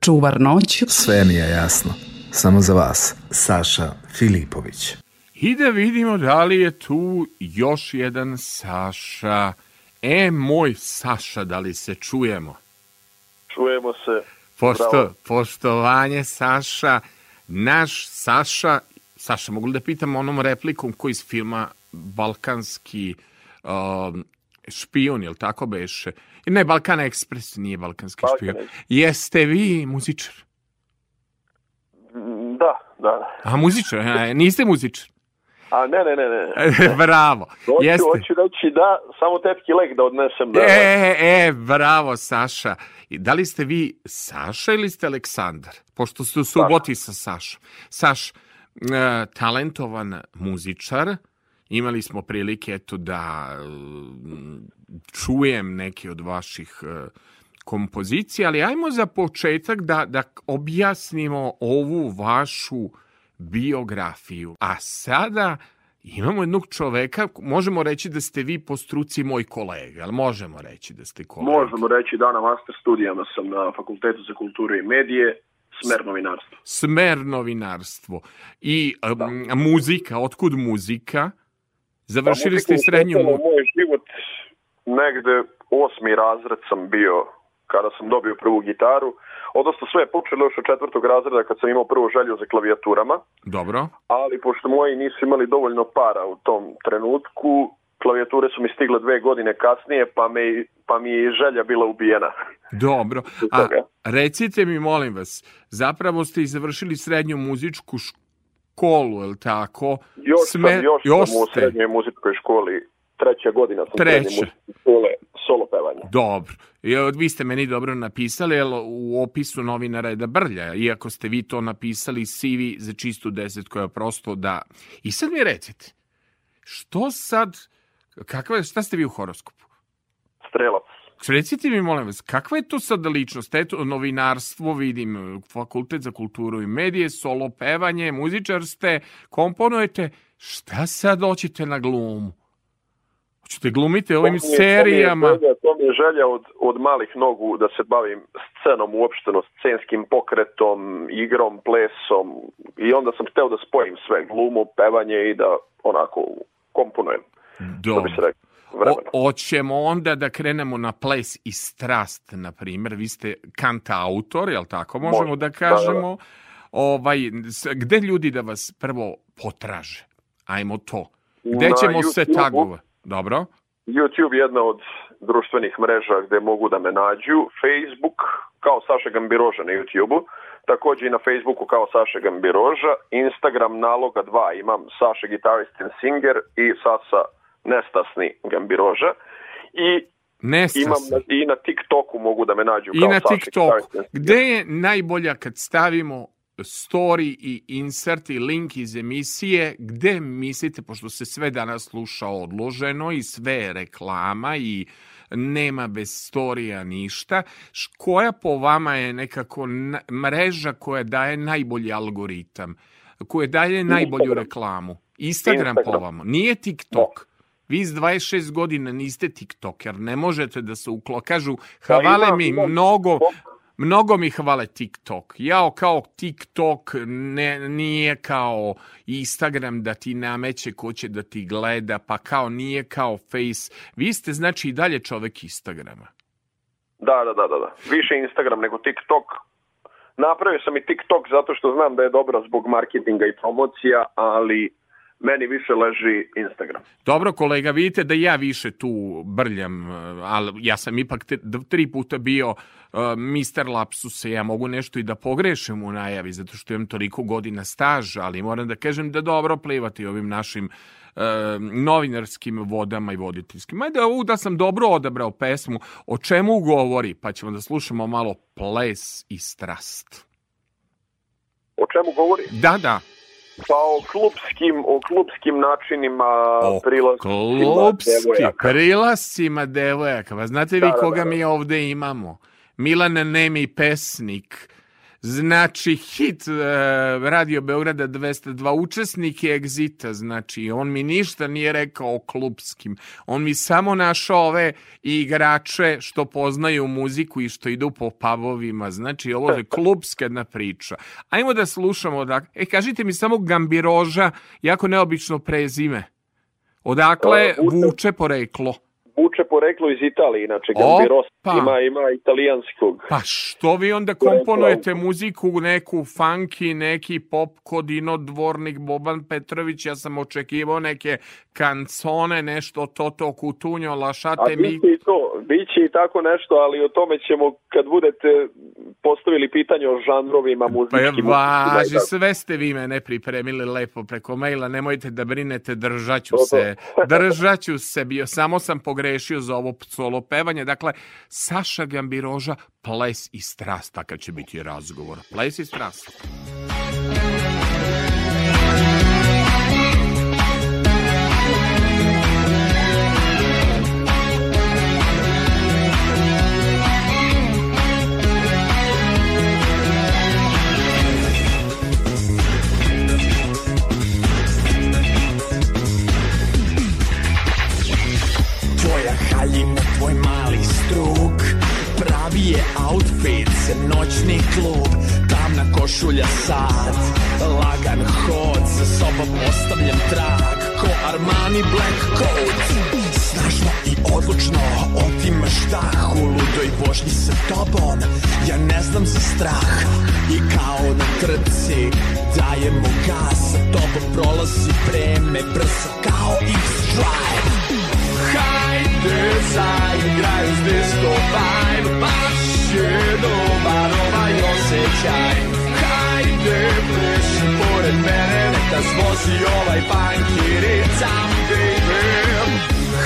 Čuvar noć Sve mi je jasno. Samo za vas, Saša Filipović. I da vidimo da li je tu još jedan Saša. E, moj Saša, da li se čujemo? Čujemo se. Pošto, Bravo. poštovanje Saša, naš Saša, Saša, mogu li da pitam onom replikom koji iz filma Balkanski um, špijun, jel tako beše? Ne, Balkan Ekspres nije Balkanski Balkan špijun. Jeste vi muzičar? Da, da. A, muzičar, niste muzičar? A ne, ne, ne, ne. Bravo. Hoću, Jeste. hoću reći da, samo tepki lek da odnesem. Da, E, e, bravo, Saša. I Da li ste vi Saša ili ste Aleksandar? Pošto ste u suboti sa Sašom. Saš, e, talentovan muzičar, imali smo prilike eto da čujem neke od vaših e, kompozicija, ali ajmo za početak da, da objasnimo ovu vašu biografiju. A sada imamo jednog čoveka, možemo reći da ste vi po struci moj kolega, ali možemo reći da ste kolega. Možemo reći da na master studijama sam na Fakultetu za kulturu i medije, smer novinarstva. Smer novinarstvo. I um, muzika, otkud muzika? Završili Pa, ste srednju... moj život negde osmi razred sam bio kada sam dobio prvu gitaru. Odnosno sve je počelo još od četvrtog razreda kad sam imao prvu želju za klavijaturama, Dobro. ali pošto moji nisu imali dovoljno para u tom trenutku, klavijature su mi stigle dve godine kasnije, pa, me, pa mi je želja bila ubijena. Dobro. A recite mi, molim vas, zapravo ste i završili srednju muzičku školu, je li tako? Još sam, još, još sam u srednjoj muzičkoj školi, treća godina sam Treća. škole, solo pevanje. Dobro. I, e, vi ste meni dobro napisali, jer u opisu novinara je da brlja, iako ste vi to napisali CV za čistu desetku je prosto da... I sad mi recite, što sad, kakva, šta ste vi u horoskopu? Strelac. Recite mi, molim vas, kakva je to sad ličnost? Eto, novinarstvo, vidim, fakultet za kulturu i medije, solo pevanje, muzičar ste, komponujete. Šta sad hoćete na glumu? Hoćete glumite ovim To serijama? To mi je želja, to mi je želja od, od malih nogu da se bavim scenom uopšteno, scenskim pokretom, igrom, plesom i onda sam hteo da spojim sve, glumu, pevanje i da onako komponujem. Što bi se rekao. O, oćemo onda da krenemo na ples i strast, na primjer. Vi ste kanta autor, jel tako možemo Može, da da, kažemo? Ovaj, s- gde ljudi da vas prvo potraže? Ajmo to. Gde Na ćemo se YouTubeu. Dobro. YouTube je jedna od društvenih mreža gde mogu da me nađu. Facebook kao Saša Gambiroža na YouTube-u, takođe i na Facebooku kao Saša Gambiroža, Instagram naloga 2 imam Saša Guitarist and Singer i Sasa Nestasni Gambiroža i Nestasni. imam na, i na TikToku mogu da me nađu I kao na Saša TikToku. Gde je najbolja kad stavimo story i insert i link iz emisije, gde mislite, pošto se sve danas sluša odloženo i sve je reklama i nema bez storija ništa, koja po vama je nekako mreža koja daje najbolji algoritam, koja daje najbolju reklamu? Instagram, po Instagram. vama, nije TikTok. Vi s 26 godina niste TikToker, ne možete da se uklo... Kažu, hvale imam- mi mnogo, mnogo mi hvale TikTok. Jao, kao TikTok ne, nije kao Instagram da ti nameće ko će da ti gleda, pa kao nije kao Face. Vi ste znači i dalje čovek Instagrama. Da, da, da, da, da. Više Instagram nego TikTok. Napravio sam i TikTok zato što znam da je dobro zbog marketinga i promocija, ali meni više leži Instagram. Dobro, kolega, vidite da ja više tu brljam, ali ja sam ipak te, tri puta bio uh, mister lapsuse, ja mogu nešto i da pogrešim u najavi, zato što imam toliko godina staža, ali moram da kažem da dobro plivati ovim našim eh, novinarskim vodama i voditeljskim. Majde, ovu da sam dobro odabrao pesmu, o čemu govori, pa ćemo da slušamo malo ples i strast. O čemu govori? Da, da, Pa o klubskim, o klubskim načinima O devojaka. prilascima devojaka. Pa znate vi Da, da, koga da, da. mi ovde imamo? Milan Nemi pesnik. Znači, hit e, Radio Beograda 202, učesnik je Exita, znači, on mi ništa nije rekao o klubskim. On mi samo našao ove igrače što poznaju muziku i što idu po pavovima. Znači, ovo je klubska jedna priča. Ajmo da slušamo. Da... E, kažite mi samo Gambiroža, jako neobično prezime. Odakle vuče poreklo? Vuče poreklo iz Italije, inače Opa! Gambiros ima, ima italijanskog. Pa što vi onda komponujete muziku, neku funky, neki pop Kodino Dvornik, Boban Petrović, ja sam očekivao neke kancone, nešto Toto Kutunjo, A Lašate mi... biće i to, biće i tako nešto, ali o tome ćemo kad budete postavili pitanje o žanrovima Pa je muzičkim. važi, sve ste vi mene pripremili lepo preko maila, nemojte da brinete, držaću To, to. se, držaću se, bio, samo sam pogrešio za ovo solo pevanje, dakle, Saša Gambiroža, ples i strast, takav će biti razgovor, ples i strast. Tvoja je outfit noćni klub. Tamna košulja sad, lagan hod Za sobom ostavljam trag. Ko Armani Black Coat? Snažno i odlučno otimaš dah U ludoj vožnji sa tobom. Ja ne znam za strah I kao na trci Dajemo gas. Sa tobom prolazi vreme Brzo kao X-Drive. Hajde zaigraj uz disco vibe Je dobar ovaj osjećaj. Hajde pleši pored mene Nek nas vozi ovaj funky ritam baby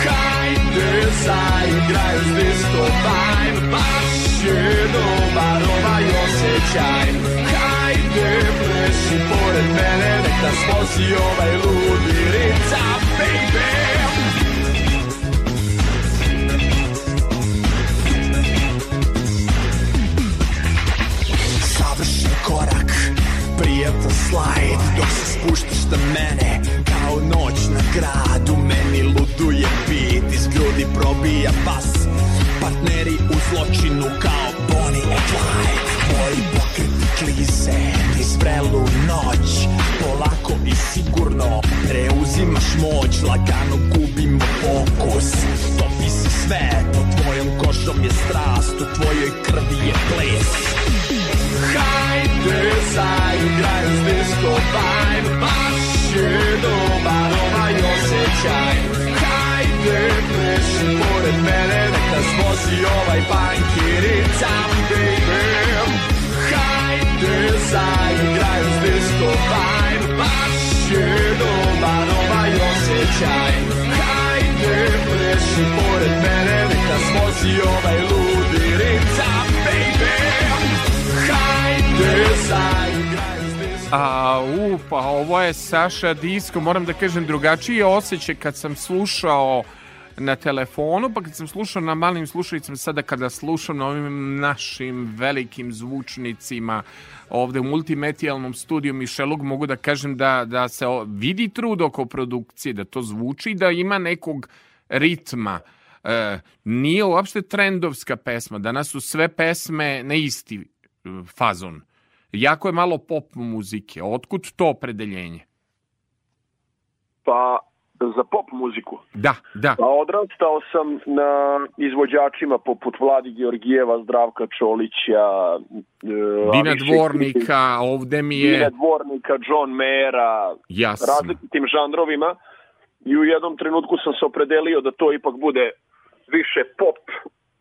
Hajde zaigraj uz disco vibe. Baš je dobar ovaj osjećaj. Hajde pleši pored mene Nek nas vozi ovaj ludi ritam baby prijatan slajd Dok se spuštaš na mene Kao noć na gradu Meni luduje beat Iz grudi probija bas Partneri u zločinu Kao Bonnie and Clyde. Tvoji pokreti klize Niz vrelu noć. Polako i sigurno Preuzimaš moć. Lagano gubimo fokus. Topi se sve Pod tvojom košom je strast U tvojoj krvi je ples Hajde zaigraj uz disco vibe Baš je dobar ovaj osjećaj Hajde pleši pored mene Nek nas vozi ovaj funky ritam, baby Hajde, zaigraj uz disco vibe Baš je dobar ovaj osjećaj Hajde, pleši pored mene Nek nas vozi ovaj ludi ritam, A, u, pa ovo je Saša Disko, moram da kažem drugačiji je osjećaj kad sam slušao na telefonu, pa kad sam slušao na malim slušalicama, sada kada slušam na ovim našim velikim zvučnicima ovde u multimedijalnom studiju Mišelog, mogu da kažem da, da se vidi trud oko produkcije, da to zvuči, da ima nekog ritma. E, nije uopšte trendovska pesma, danas su sve pesme na isti e, fazon. Jako je malo pop muzike. Otkud to opredeljenje? Pa za pop muziku. Da, da. Pa odrastao sam na izvođačima poput Vladi Georgijeva, Zdravka Čolića, e, Dina Aviše Dvornika, ovde mi Dina je... Dvornika, John Mayera, Jasno. različitim žanrovima i u jednom trenutku sam se opredelio da to ipak bude više pop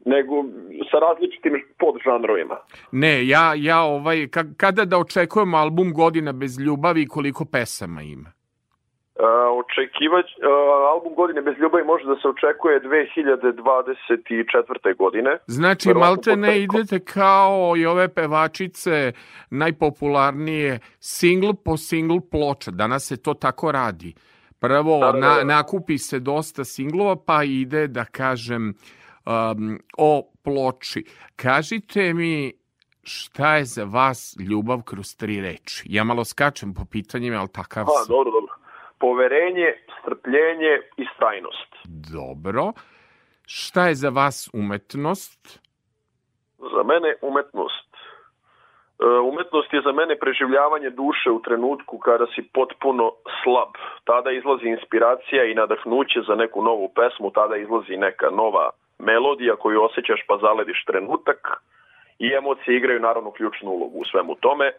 nego sa različitim podžanrovima. Ne, ja, ja ovaj, ka, kada da očekujemo album Godina bez ljubavi i koliko pesama ima? Uh, očekivać, uh, album Godine bez ljubavi može da se očekuje 2024. godine. Znači, Verovatno malte ne idete kao i ove pevačice najpopularnije singl po singl ploča. Danas se to tako radi. Prvo, Da, da, da. na, nakupi se dosta singlova, pa ide, da kažem, um, o ploči. Kažite mi, šta je za vas ljubav kroz tri reči? Ja malo skačem po pitanjima, ali takav sam. dobro, dobro. Poverenje, strpljenje i strajnost. Dobro. Šta je za vas umetnost? Za mene umetnost. E, Umetnost je za mene preživljavanje duše u trenutku kada si potpuno slab. Tada izlazi inspiracija i nadahnuće za neku novu pesmu, tada izlazi neka nova melodija koju osjećaš pa zalediš trenutak i emocije igraju naravno ključnu ulogu u svemu tome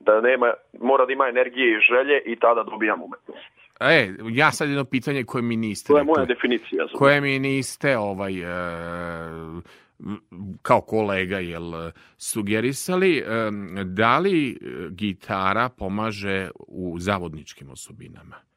da nema, mora da ima energije i želje i tada dobijam umetnost. E, ja sad jedno pitanje koje mi niste To je moja definicija. Za koje mi niste ovaj e, kao kolega jel sugerisali e, da li gitara pomaže u zavodničkim osobinama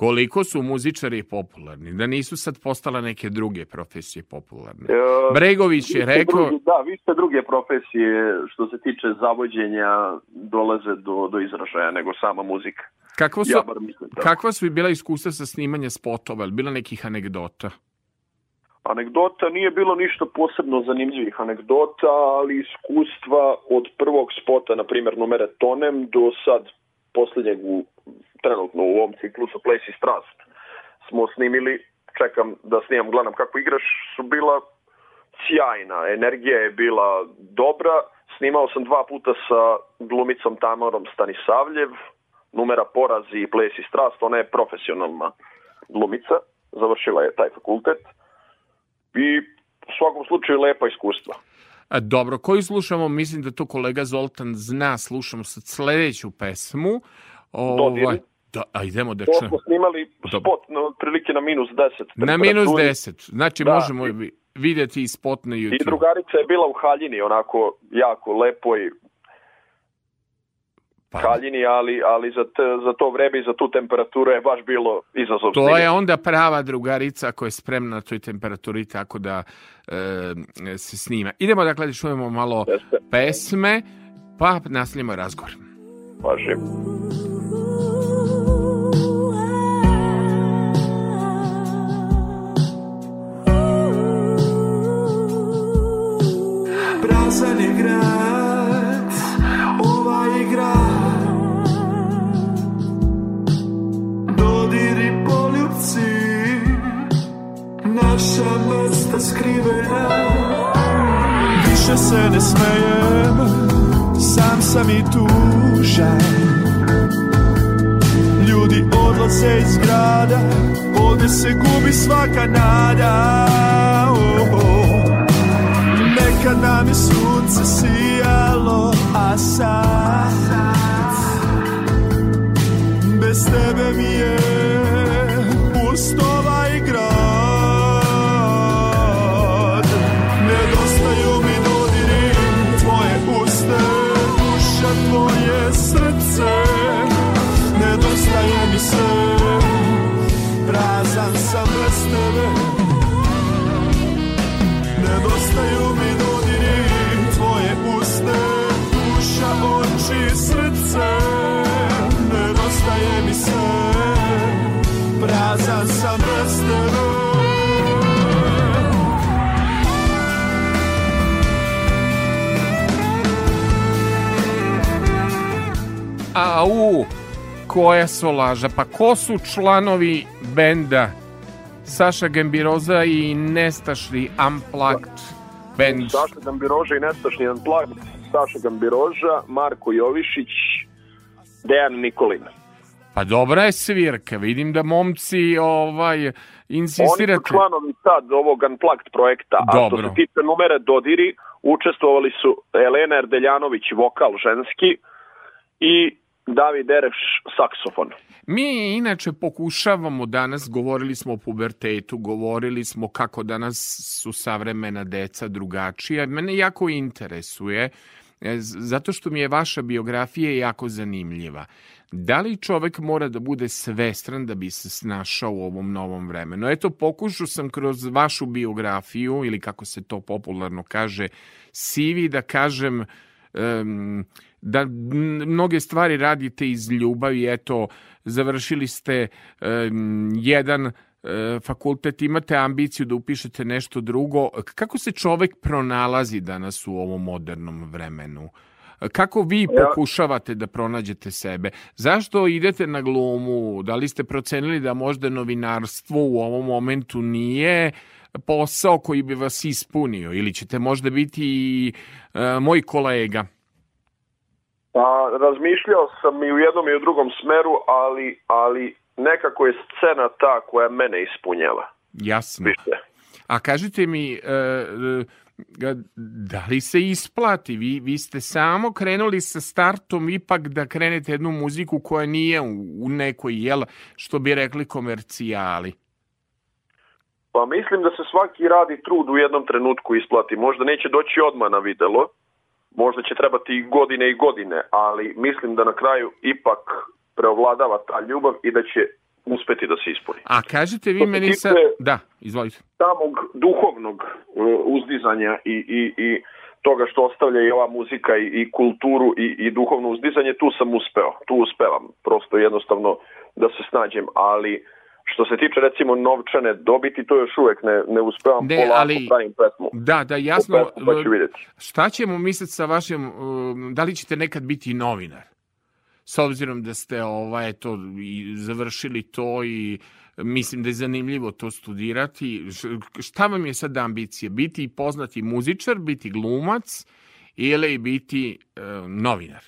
koliko su muzičari popularni da nisu sad postale neke druge profesije popularne E, Bregović je rekao drugi- da, vi ste druge profesije što se tiče zavođenja dolaze do, do izražaja nego sama muzika. kakvo su, Ja bar mislim tako. kakva su bila iskustva sa snimanja spotova Jel bila nekih anegdota Anegdota nije bilo ništa posebno zanimljivih anegdota, ali iskustva od prvog spota, na primjer numere Tonem, do sad posljednjeg u, trenutno u ovom ciklusu Place i Strast. Smo snimili, čekam da snimam, gledam kako igraš, su bila sjajna, energija je bila dobra, snimao sam dva puta sa glumicom Tamarom Stanisavljev, numera Porazi i Ples i Strast, ona je profesionalna glumica, završila je taj fakultet. I u svakom slučaju lepa iskustva. A, dobro, koju slušamo, mislim da to kolega Zoltan zna, slušamo sad sledeću pesmu. Ovaj, da, a idemo da To čujemo. smo snimali spot na otprilike na minus 10. Na minus temperaturi. 10. Znači, Da. možemo vi- vidjeti i spot na I YouTube. drugarica je bila u haljini, onako jako lepoj Pa, haljini, ali, ali za, te, za to vreme i za tu temperaturu je baš bilo izazov. to je onda prava drugarica koja je spremna na toj temperaturi tako da e, se snima. Idemo dakle da čujemo malo Jeste. pesme, pa nastavljamo razgovor. Važi. Se ne smejem, sam sam i tužan Ljudi odlaze iz grada, ovdje se gubi svaka nada oh, oh. Nekad nam je sunce sijalo, a sad Bez tebe mi je pust Au, koja solaža. Pa ko su članovi benda Saša Gambiroza i Nestašli Unplugged band? Saša Gambiroža i Nestašni Unplugged, Saša Gambiroža, Marko Jovišić, Dejan Nikolin. Pa dobra je svirka, vidim da momci ovaj Oni insistirate. su članovi sad ovog Unplugged projekta, a što Dobro. se tiče numere Dodiri, učestvovali su Elena Erdeljanović, vokal ženski, i David Ereš, saksofon. Mi inače pokušavamo danas, govorili smo o pubertetu, govorili smo kako danas su savremena deca drugačija. Mene jako interesuje, e, zato što mi je vaša biografija jako zanimljiva. Da li čovek mora da bude svestran da bi se snašao u ovom novom vremenu? Eto, pokušao sam kroz vašu biografiju, ili kako se to popularno kaže, CV, da kažem em, da mnoge stvari radite iz ljubavi, eto, završili ste em, jedan e, fakultet, imate ambiciju da upišete nešto drugo. Kako se čovek pronalazi danas u ovom modernom vremenu? Kako vi pokušavate da pronađete sebe? Zašto idete na glumu? Da li ste procenili da možda novinarstvo u ovom momentu nije posao koji bi vas ispunio? Ili ćete možda biti i e, moj kolega? Pa, razmišljao sam i u jednom i u drugom smeru, ali, ali nekako je scena ta koja mene ispunjava. Jasno. Više. A kažite mi, e, e, da li se isplati? Vi, vi ste samo krenuli sa startom ipak da krenete jednu muziku koja nije u, u nekoj, jel, što bi rekli, komercijali. Pa mislim da se svaki radi trud u jednom trenutku isplati. Možda neće doći odmah na videlo, možda će trebati i godine i godine, ali mislim da na kraju ipak preovladava ta ljubav i da će uspeti da se ispuni. A kažete vi meni sad... Da, izvolite. Samog duhovnog e, uzdizanja i, i, i toga što ostavlja i ova muzika i, i kulturu i, i duhovno uzdizanje, tu sam uspeo, tu uspevam, prosto jednostavno da se snađem, ali što se tiče recimo novčane dobiti, to još uvek ne, ne uspevam, Ne, polako ali- pravim pesmu. Da, da, jasno. pesmu, pa ću vidjeti. Šta ćemo misliti sa vašim, um, da li ćete nekad biti novinar? S obzirom da ste ovaj, eto, i završili to i mislim da je zanimljivo to studirati. Šta vam je sad ambicija? Biti poznati muzičar, biti glumac ili biti e, novinar?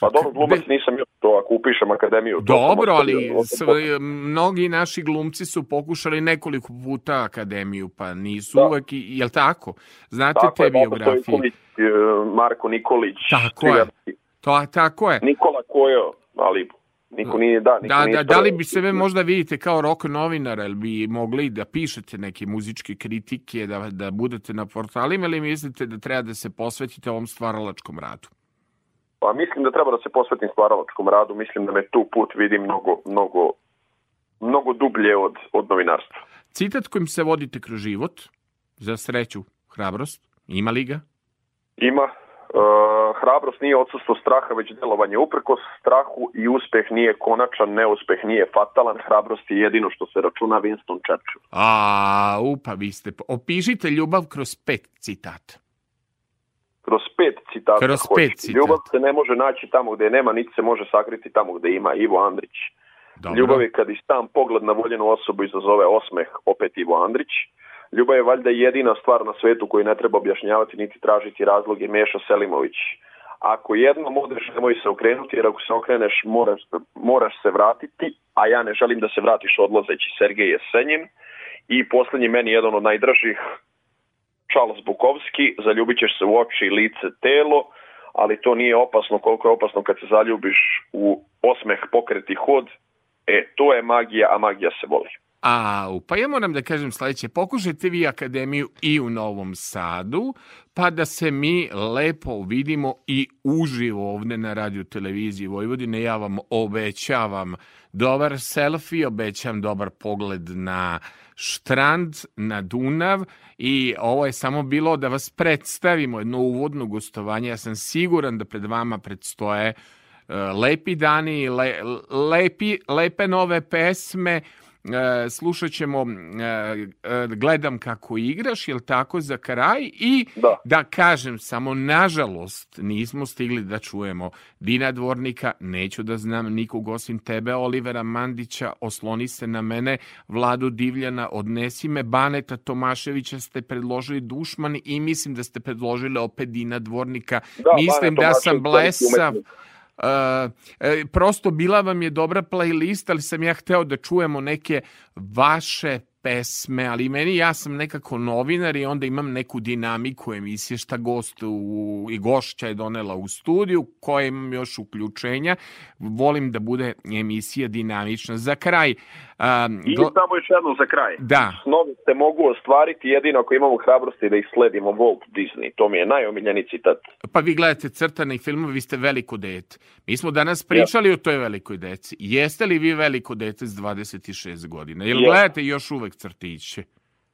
Pa dobro, glumac nisam još to, ako upišem akademiju. to Dobro, ali sve, mnogi naši glumci su pokušali nekoliko puta akademiju, pa nisu Da. uvek, i- jel tako? Znate Tako te je, biografije? Stojković, e, Marko Nikolić, Tako je. To, tako je. Nikola Kojo, ali niko nije, da, niko Da, nije da, da li bi sebe možda vidite kao rock novinar, ili bi mogli da pišete neke muzičke kritike, da, da budete na portalima, ili mislite da treba da se posvetite ovom stvaralačkom radu? Pa mislim da treba da se posvetim stvaralačkom radu, mislim da me tu put vidi mnogo, mnogo, mnogo dublje od, od novinarstva. Citat kojim se vodite kroz život, za sreću, hrabrost, ima li ga? Ima, e, hrabrost nije odsustvo straha, već delovanje uprkos strahu i uspeh nije konačan, neuspeh nije fatalan, hrabrost je jedino što se računa Winston Churchill. A, upa, vi ste... Opišite ljubav kroz pet citata. Kroz pet citata. Kroz pet. Ljubav se ne može naći tamo gde je nema, niti se može sakriti tamo gde ima. Ivo Andrić. Dobro. Ljubav je kad i sam pogled na voljenu osobu izazove osmeh, opet Ivo Andrić. Ljubav je valjda jedina stvar na svetu koju ne treba objašnjavati niti tražiti razloge Meša Selimović. Ako jednom odeš, nemoj se okrenuti, jer ako se okreneš, moraš, moraš se vratiti, a ja ne želim da se vratiš odlazeći Sergej Jesenjin. I poslednji meni jedan od najdražih, Charles Bukovski, zaljubit ćeš se u oči, lice, telo, ali to nije opasno koliko je opasno kad se zaljubiš u osmeh, pokreti hod, e, to je magija, a magija se voli. A, pa ja moram da kažem sledeće, pokušajte vi akademiju i u Novom Sadu, pa da se mi lepo vidimo i uživo ovde na radio televiziji Vojvodine. Ja vam obećavam dobar selfie, obećavam dobar pogled na štrand, na Dunav i ovo je samo bilo da vas predstavimo jedno uvodno gostovanje. Ja sam siguran da pred vama predstoje e, lepi dani, le, lepi, lepe nove pesme slušat ćemo e, e, Gledam kako igraš, jel tako, za kraj i Da. da kažem samo, nažalost, nismo stigli da čujemo Dina Dvornika, neću da znam nikog osim tebe, Olivera Mandića, osloni se na mene, Vladu Divljana, odnesi me, Baneta Tomaševića ste predložili Dušman i mislim da ste predložili opet Dina Dvornika. Da, mislim Bane da sam blesav. umetnik. Uh, e, prosto bila vam je dobra playlist, ali sam ja hteo da čujemo neke vaše pesme, ali meni ja sam nekako novinar i onda imam neku dinamiku emisije šta gost u, i gošća je donela u studiju, koje imam još uključenja. Volim da bude emisija dinamična. Za kraj, um, I gl- samo još jedno za kraj. Da. Snovi se mogu ostvariti jedino ako imamo hrabrosti da ih sledimo Walt Disney. To mi je najomiljeniji citat. pa vi gledate crtane filmove, vi ste veliko dete. Mi smo danas pričali o toj velikoj deci. Jeste li vi veliko dete s 26 godina? Jel Jesam. gledate još uvek crtiće?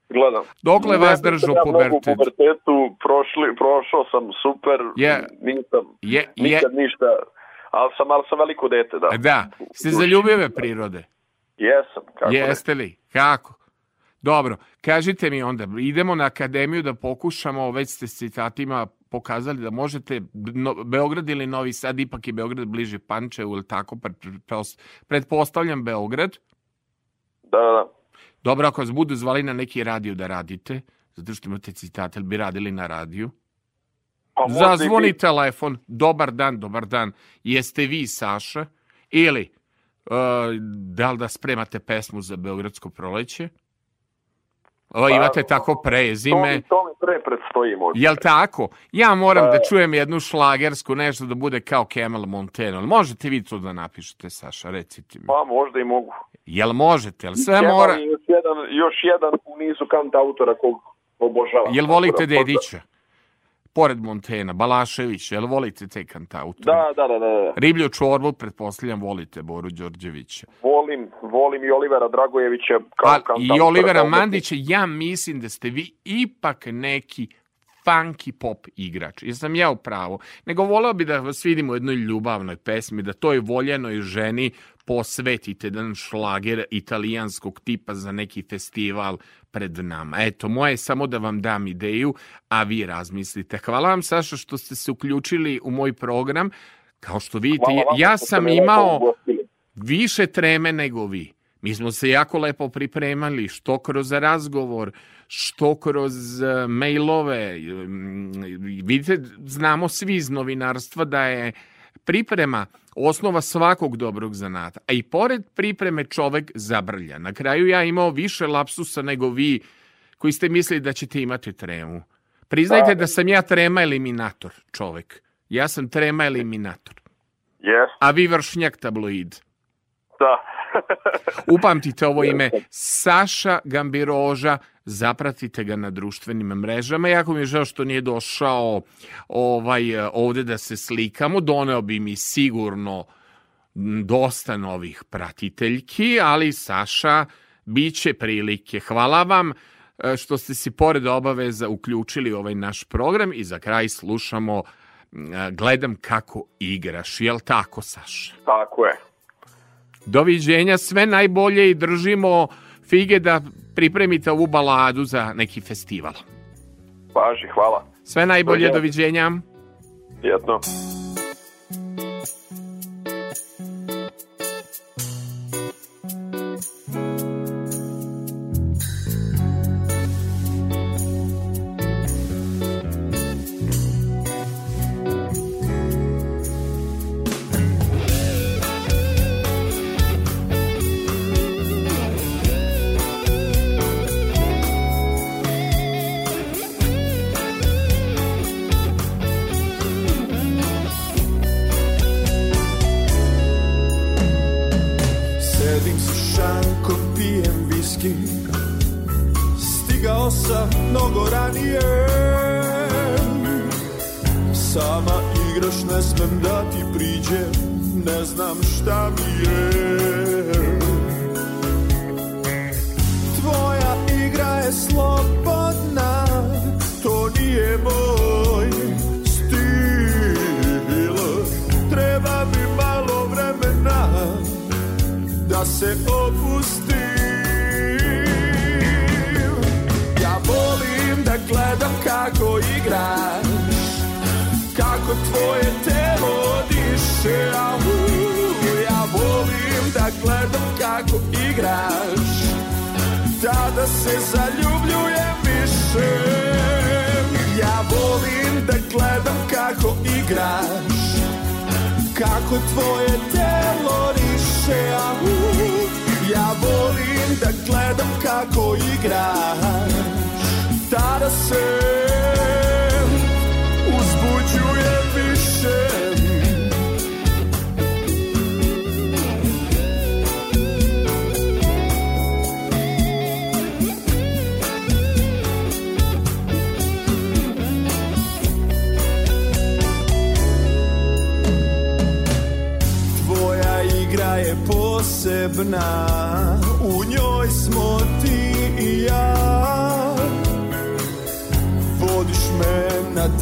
Gledam. Dokle vas sam ja pubertet? u pubertetu, prošli, prošao sam super, Je. nisam Je, je, nikad ništa, ali sam, ali sam veliko dete, da. da, ste za ljubive prirode. Jesam, kako. Jeste li? Kako? Dobro, kažite mi onda, idemo na akademiju da pokušamo, već ste s citatima pokazali da možete, no, Beograd ili Novi Sad, ipak je Beograd bliže Pančevu ili tako, pretpos- pretpostavljam Beograd. Da, da, da. Dobro, ako vas budu zvali na neki radio da radite, zato što imate citate, bi radili na radiju. Pa Zazvoni bi. telefon, dobar dan, dobar dan, jeste vi Saša? Ili, uh, da li da spremate pesmu za Beogradsko proleće? O, imate tako To prezime. mi, to mi pre predstoji možda. Jel tako? Ja moram Pa- da čujem jednu šlagersku, nešto da bude kao Kemal Monteno. Možete vi to da napišete, Saša, recite mi. Pa možda i mogu. Jel možete? Jel sve Kemal mora... Još jedan, još jedan u nizu kant autora kog obožavam. Jel volite da, Dedića? Pored Montena, Balaševića, jel volite te kantautore? Da, da, da, da. da. Riblju čorbu, pretpostavljam, volite Boru Đorđevića. Volim, volim i Olivera Dragojevića kao A, kant I Olivera Mandića, ja mislim da ste vi ipak neki funky pop igrač. Jesam ja u pravu. Nego volao bi da vas vidim u jednoj ljubavnoj pesmi, da toj voljenoj ženi posvetite jedan šlager italijanskog tipa za neki festival pred nama. Eto, moje je samo da vam dam ideju, a vi razmislite. Hvala vam, Saša, što ste se uključili u moj program. Kao što vidite, Hvala vama ja sam imao više treme nego vi. Mi smo se jako lepo pripremali, što kroz razgovor, što kroz e, mailove. Mm, Vidite, znamo svi iz novinarstva da je priprema osnova svakog dobrog zanata. A i pored pripreme čovek zabrlja. Na kraju ja imao više lapsusa nego vi koji ste mislili da ćete imati tremu. Priznajte da sam ja trema eliminator čovek. Ja sam trema eliminator. Yes, A vi vršnjak tabloid. Da. Upamtite ovo ime Saša Gambiroža, zapratite ga na društvenim mrežama. Jako mi je žao što nije došao ovaj, ovde da se slikamo. Doneo bi mi sigurno dosta novih pratiteljki, ali Saša, bit će prilike. Hvala vam e, što ste si pored obaveza uključili ovaj naš program i za kraj slušamo e, Gledam kako igraš. Jel tako, Saša? Tako je. Doviđenja, sve najbolje i držimo fige da pripremite ovu baladu za neki festival. Važi, hvala. Sve najbolje, Doviđenja. doviđenja.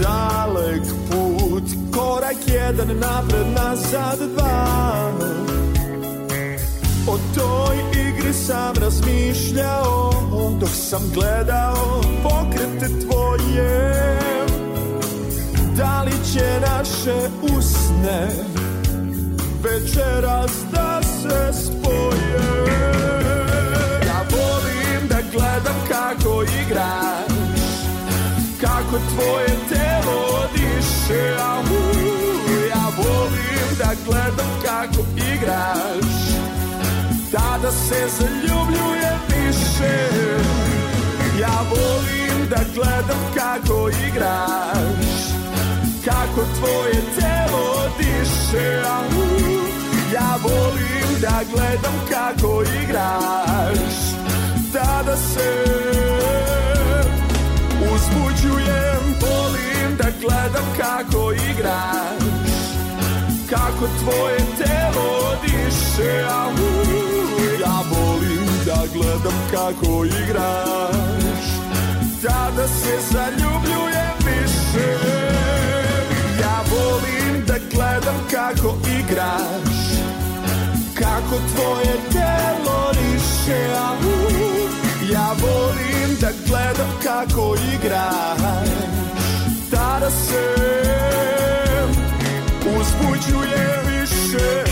Dalek put. Korak jedan napred, nazad dva. O toj igri sam razmišljao Dok sam gledao pokrete tvoje. Da li će naše usne večeras da se spoje? Ja volim da gledam kako igraš Kako tvoje telo diše Au, Ja volim da gledam kako igraš. Tada se zaljubljujem više. Ja volim da gledam kako igraš. Kako tvoje telo diše Au, Ja volim da gledam kako igraš. Tada se uzbuđujem Volim da gledam kako igraš Kako tvoje telo diše Au, Ja volim da gledam kako igraš. Tada se zaljubljujem više Ja volim da gledam kako igraš Kako tvoje telo riše Au, Ja volim da gledam kako igraš Tada se uzbuđuje više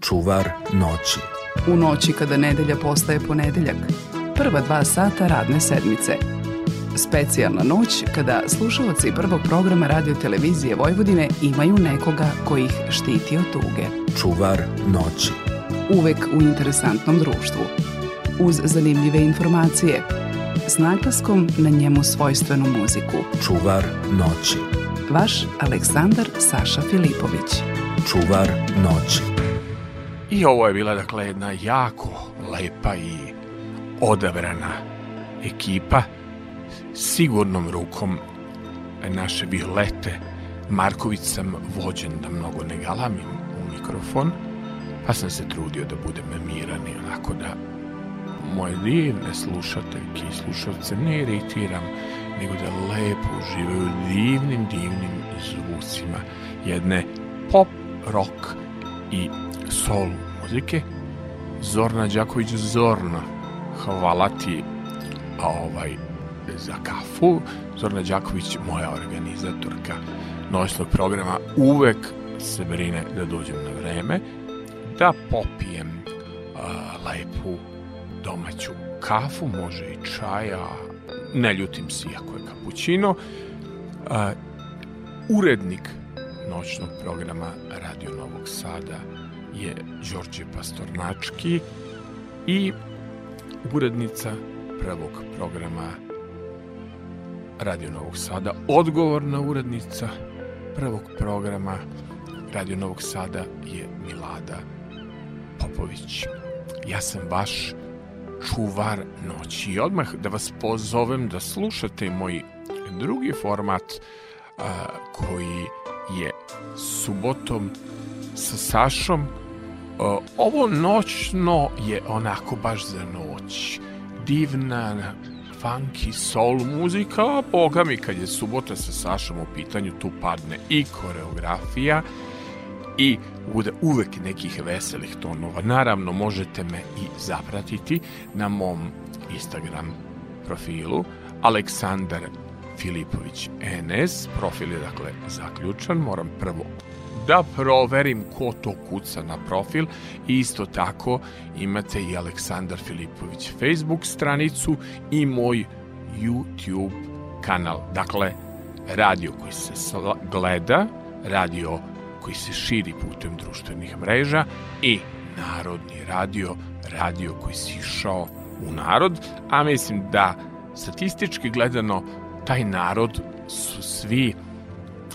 Čuvar noći. U noći kada nedelja postaje ponedeljak. Prva dva sata radne sedmice. Specijalna noć kada slušalci prvog programa radio televizije Vojvodine imaju nekoga koji ih štiti od tuge. Čuvar noći. Uvek u interesantnom društvu. Uz zanimljive informacije. S naglaskom na njemu svojstvenu muziku. Čuvar noći. Vaš Aleksandar Saša Filipović. Čuvar noći. I ovo je bila dakle jedna jako lepa i odabrana ekipa sigurnom rukom naše Violete Marković sam vođen da mnogo ne galamim u mikrofon pa sam se trudio da budem miran i onako da moje divne slušateljke i slušalce ne iritiram nego da lepo uživaju divnim, divnim zvucima jedne pop, rock i soul muzike. Zorna Đaković Zorna, hvala ti ovaj, za kafu. Zorna Đaković, moja organizatorka noćnog programa, uvek se brine da dođem na vreme, da popijem a, lepu domaću kafu, može i čaja, ne ljutim se iako je kapućino. Urednik noćnog programa Radio Novog Sada je Đorđe Pastornački i urednica prvog programa Radio Novog Sada, odgovorna urednica prvog programa Radio Novog Sada je Milada Popović. Ja sam vaš čuvar noći i odmah da vas pozovem da slušate moj drugi format a, koji je subotom sa Sašom. A, ovo noćno je onako baš za noć. Divna, funky soul muzika, a boga mi kad je subota sa Sašom u pitanju tu padne i koreografija i bude uvek nekih veselih tonova. Naravno, možete me i zapratiti na mom Instagram profilu Aleksandar Filipović NS, profil je dakle zaključan, moram prvo da proverim ko to kuca na profil i isto tako imate i Aleksandar Filipović Facebook stranicu i moj YouTube kanal. Dakle, radio koji se gleda, radio koji se širi putem društvenih mreža i narodni radio, radio koji si išao u narod, a mislim da statistički gledano taj narod su svi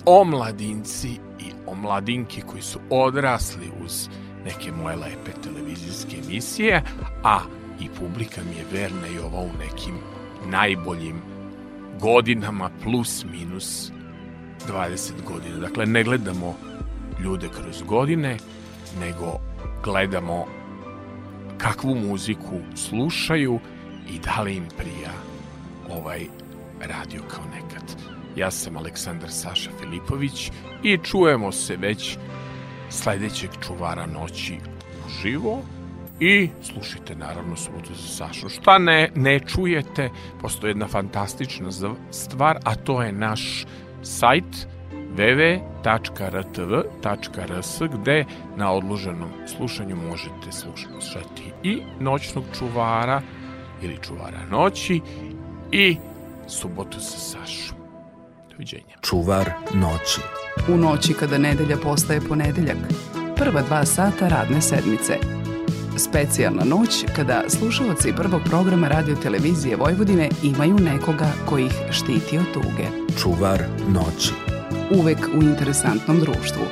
omladinci i omladinki koji su odrasli uz neke moje lepe televizijske emisije, a i publika mi je verna i ova u nekim najboljim godinama plus minus 20 godina. Dakle, ne gledamo ljude kroz godine, nego gledamo kakvu muziku slušaju i da li im prija ovaj radio kao nekad. Ja sam Aleksandar Saša Filipović i čujemo se već sledećeg čuvara noći uživo i slušajte naravno subotu za Sašu. Šta ne, ne čujete, postoji jedna fantastična stvar, a to je naš sajt www.rtv.rs gde na odloženom slušanju možete slušati i noćnog čuvara ili čuvara noći i subotu sa Sašom. Doviđenja. Čuvar noći. U noći kada nedelja postaje ponedeljak. Prva dva sata radne sedmice. Specijalna noć kada slušalci prvog programa radio televizije Vojvodine imaju nekoga koji ih štiti od tuge. Čuvar noći. Uvek u interesantnom društvu.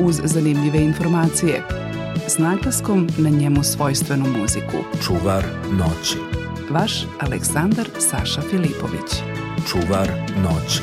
Uz zanimljive informacije. S naglaskom na njemu svojstvenu muziku. Čuvar noći. Vaš Aleksandar Saša Filipović. Čuvar noći.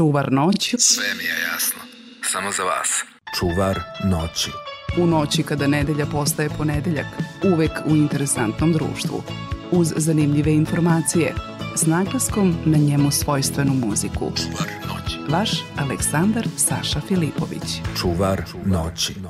Čuvar noć Sve mi je jasno. Samo za vas. Čuvar noći. u noći kada nedelja postaje ponedeljak, uvek u interesantnom društvu, uz zanimljive informacije, s naglaskom na njemu svojstvenu muziku. Čuvar noći. Vaš Aleksandar Saša Filipović. Čuvar noći. Čuvar noći.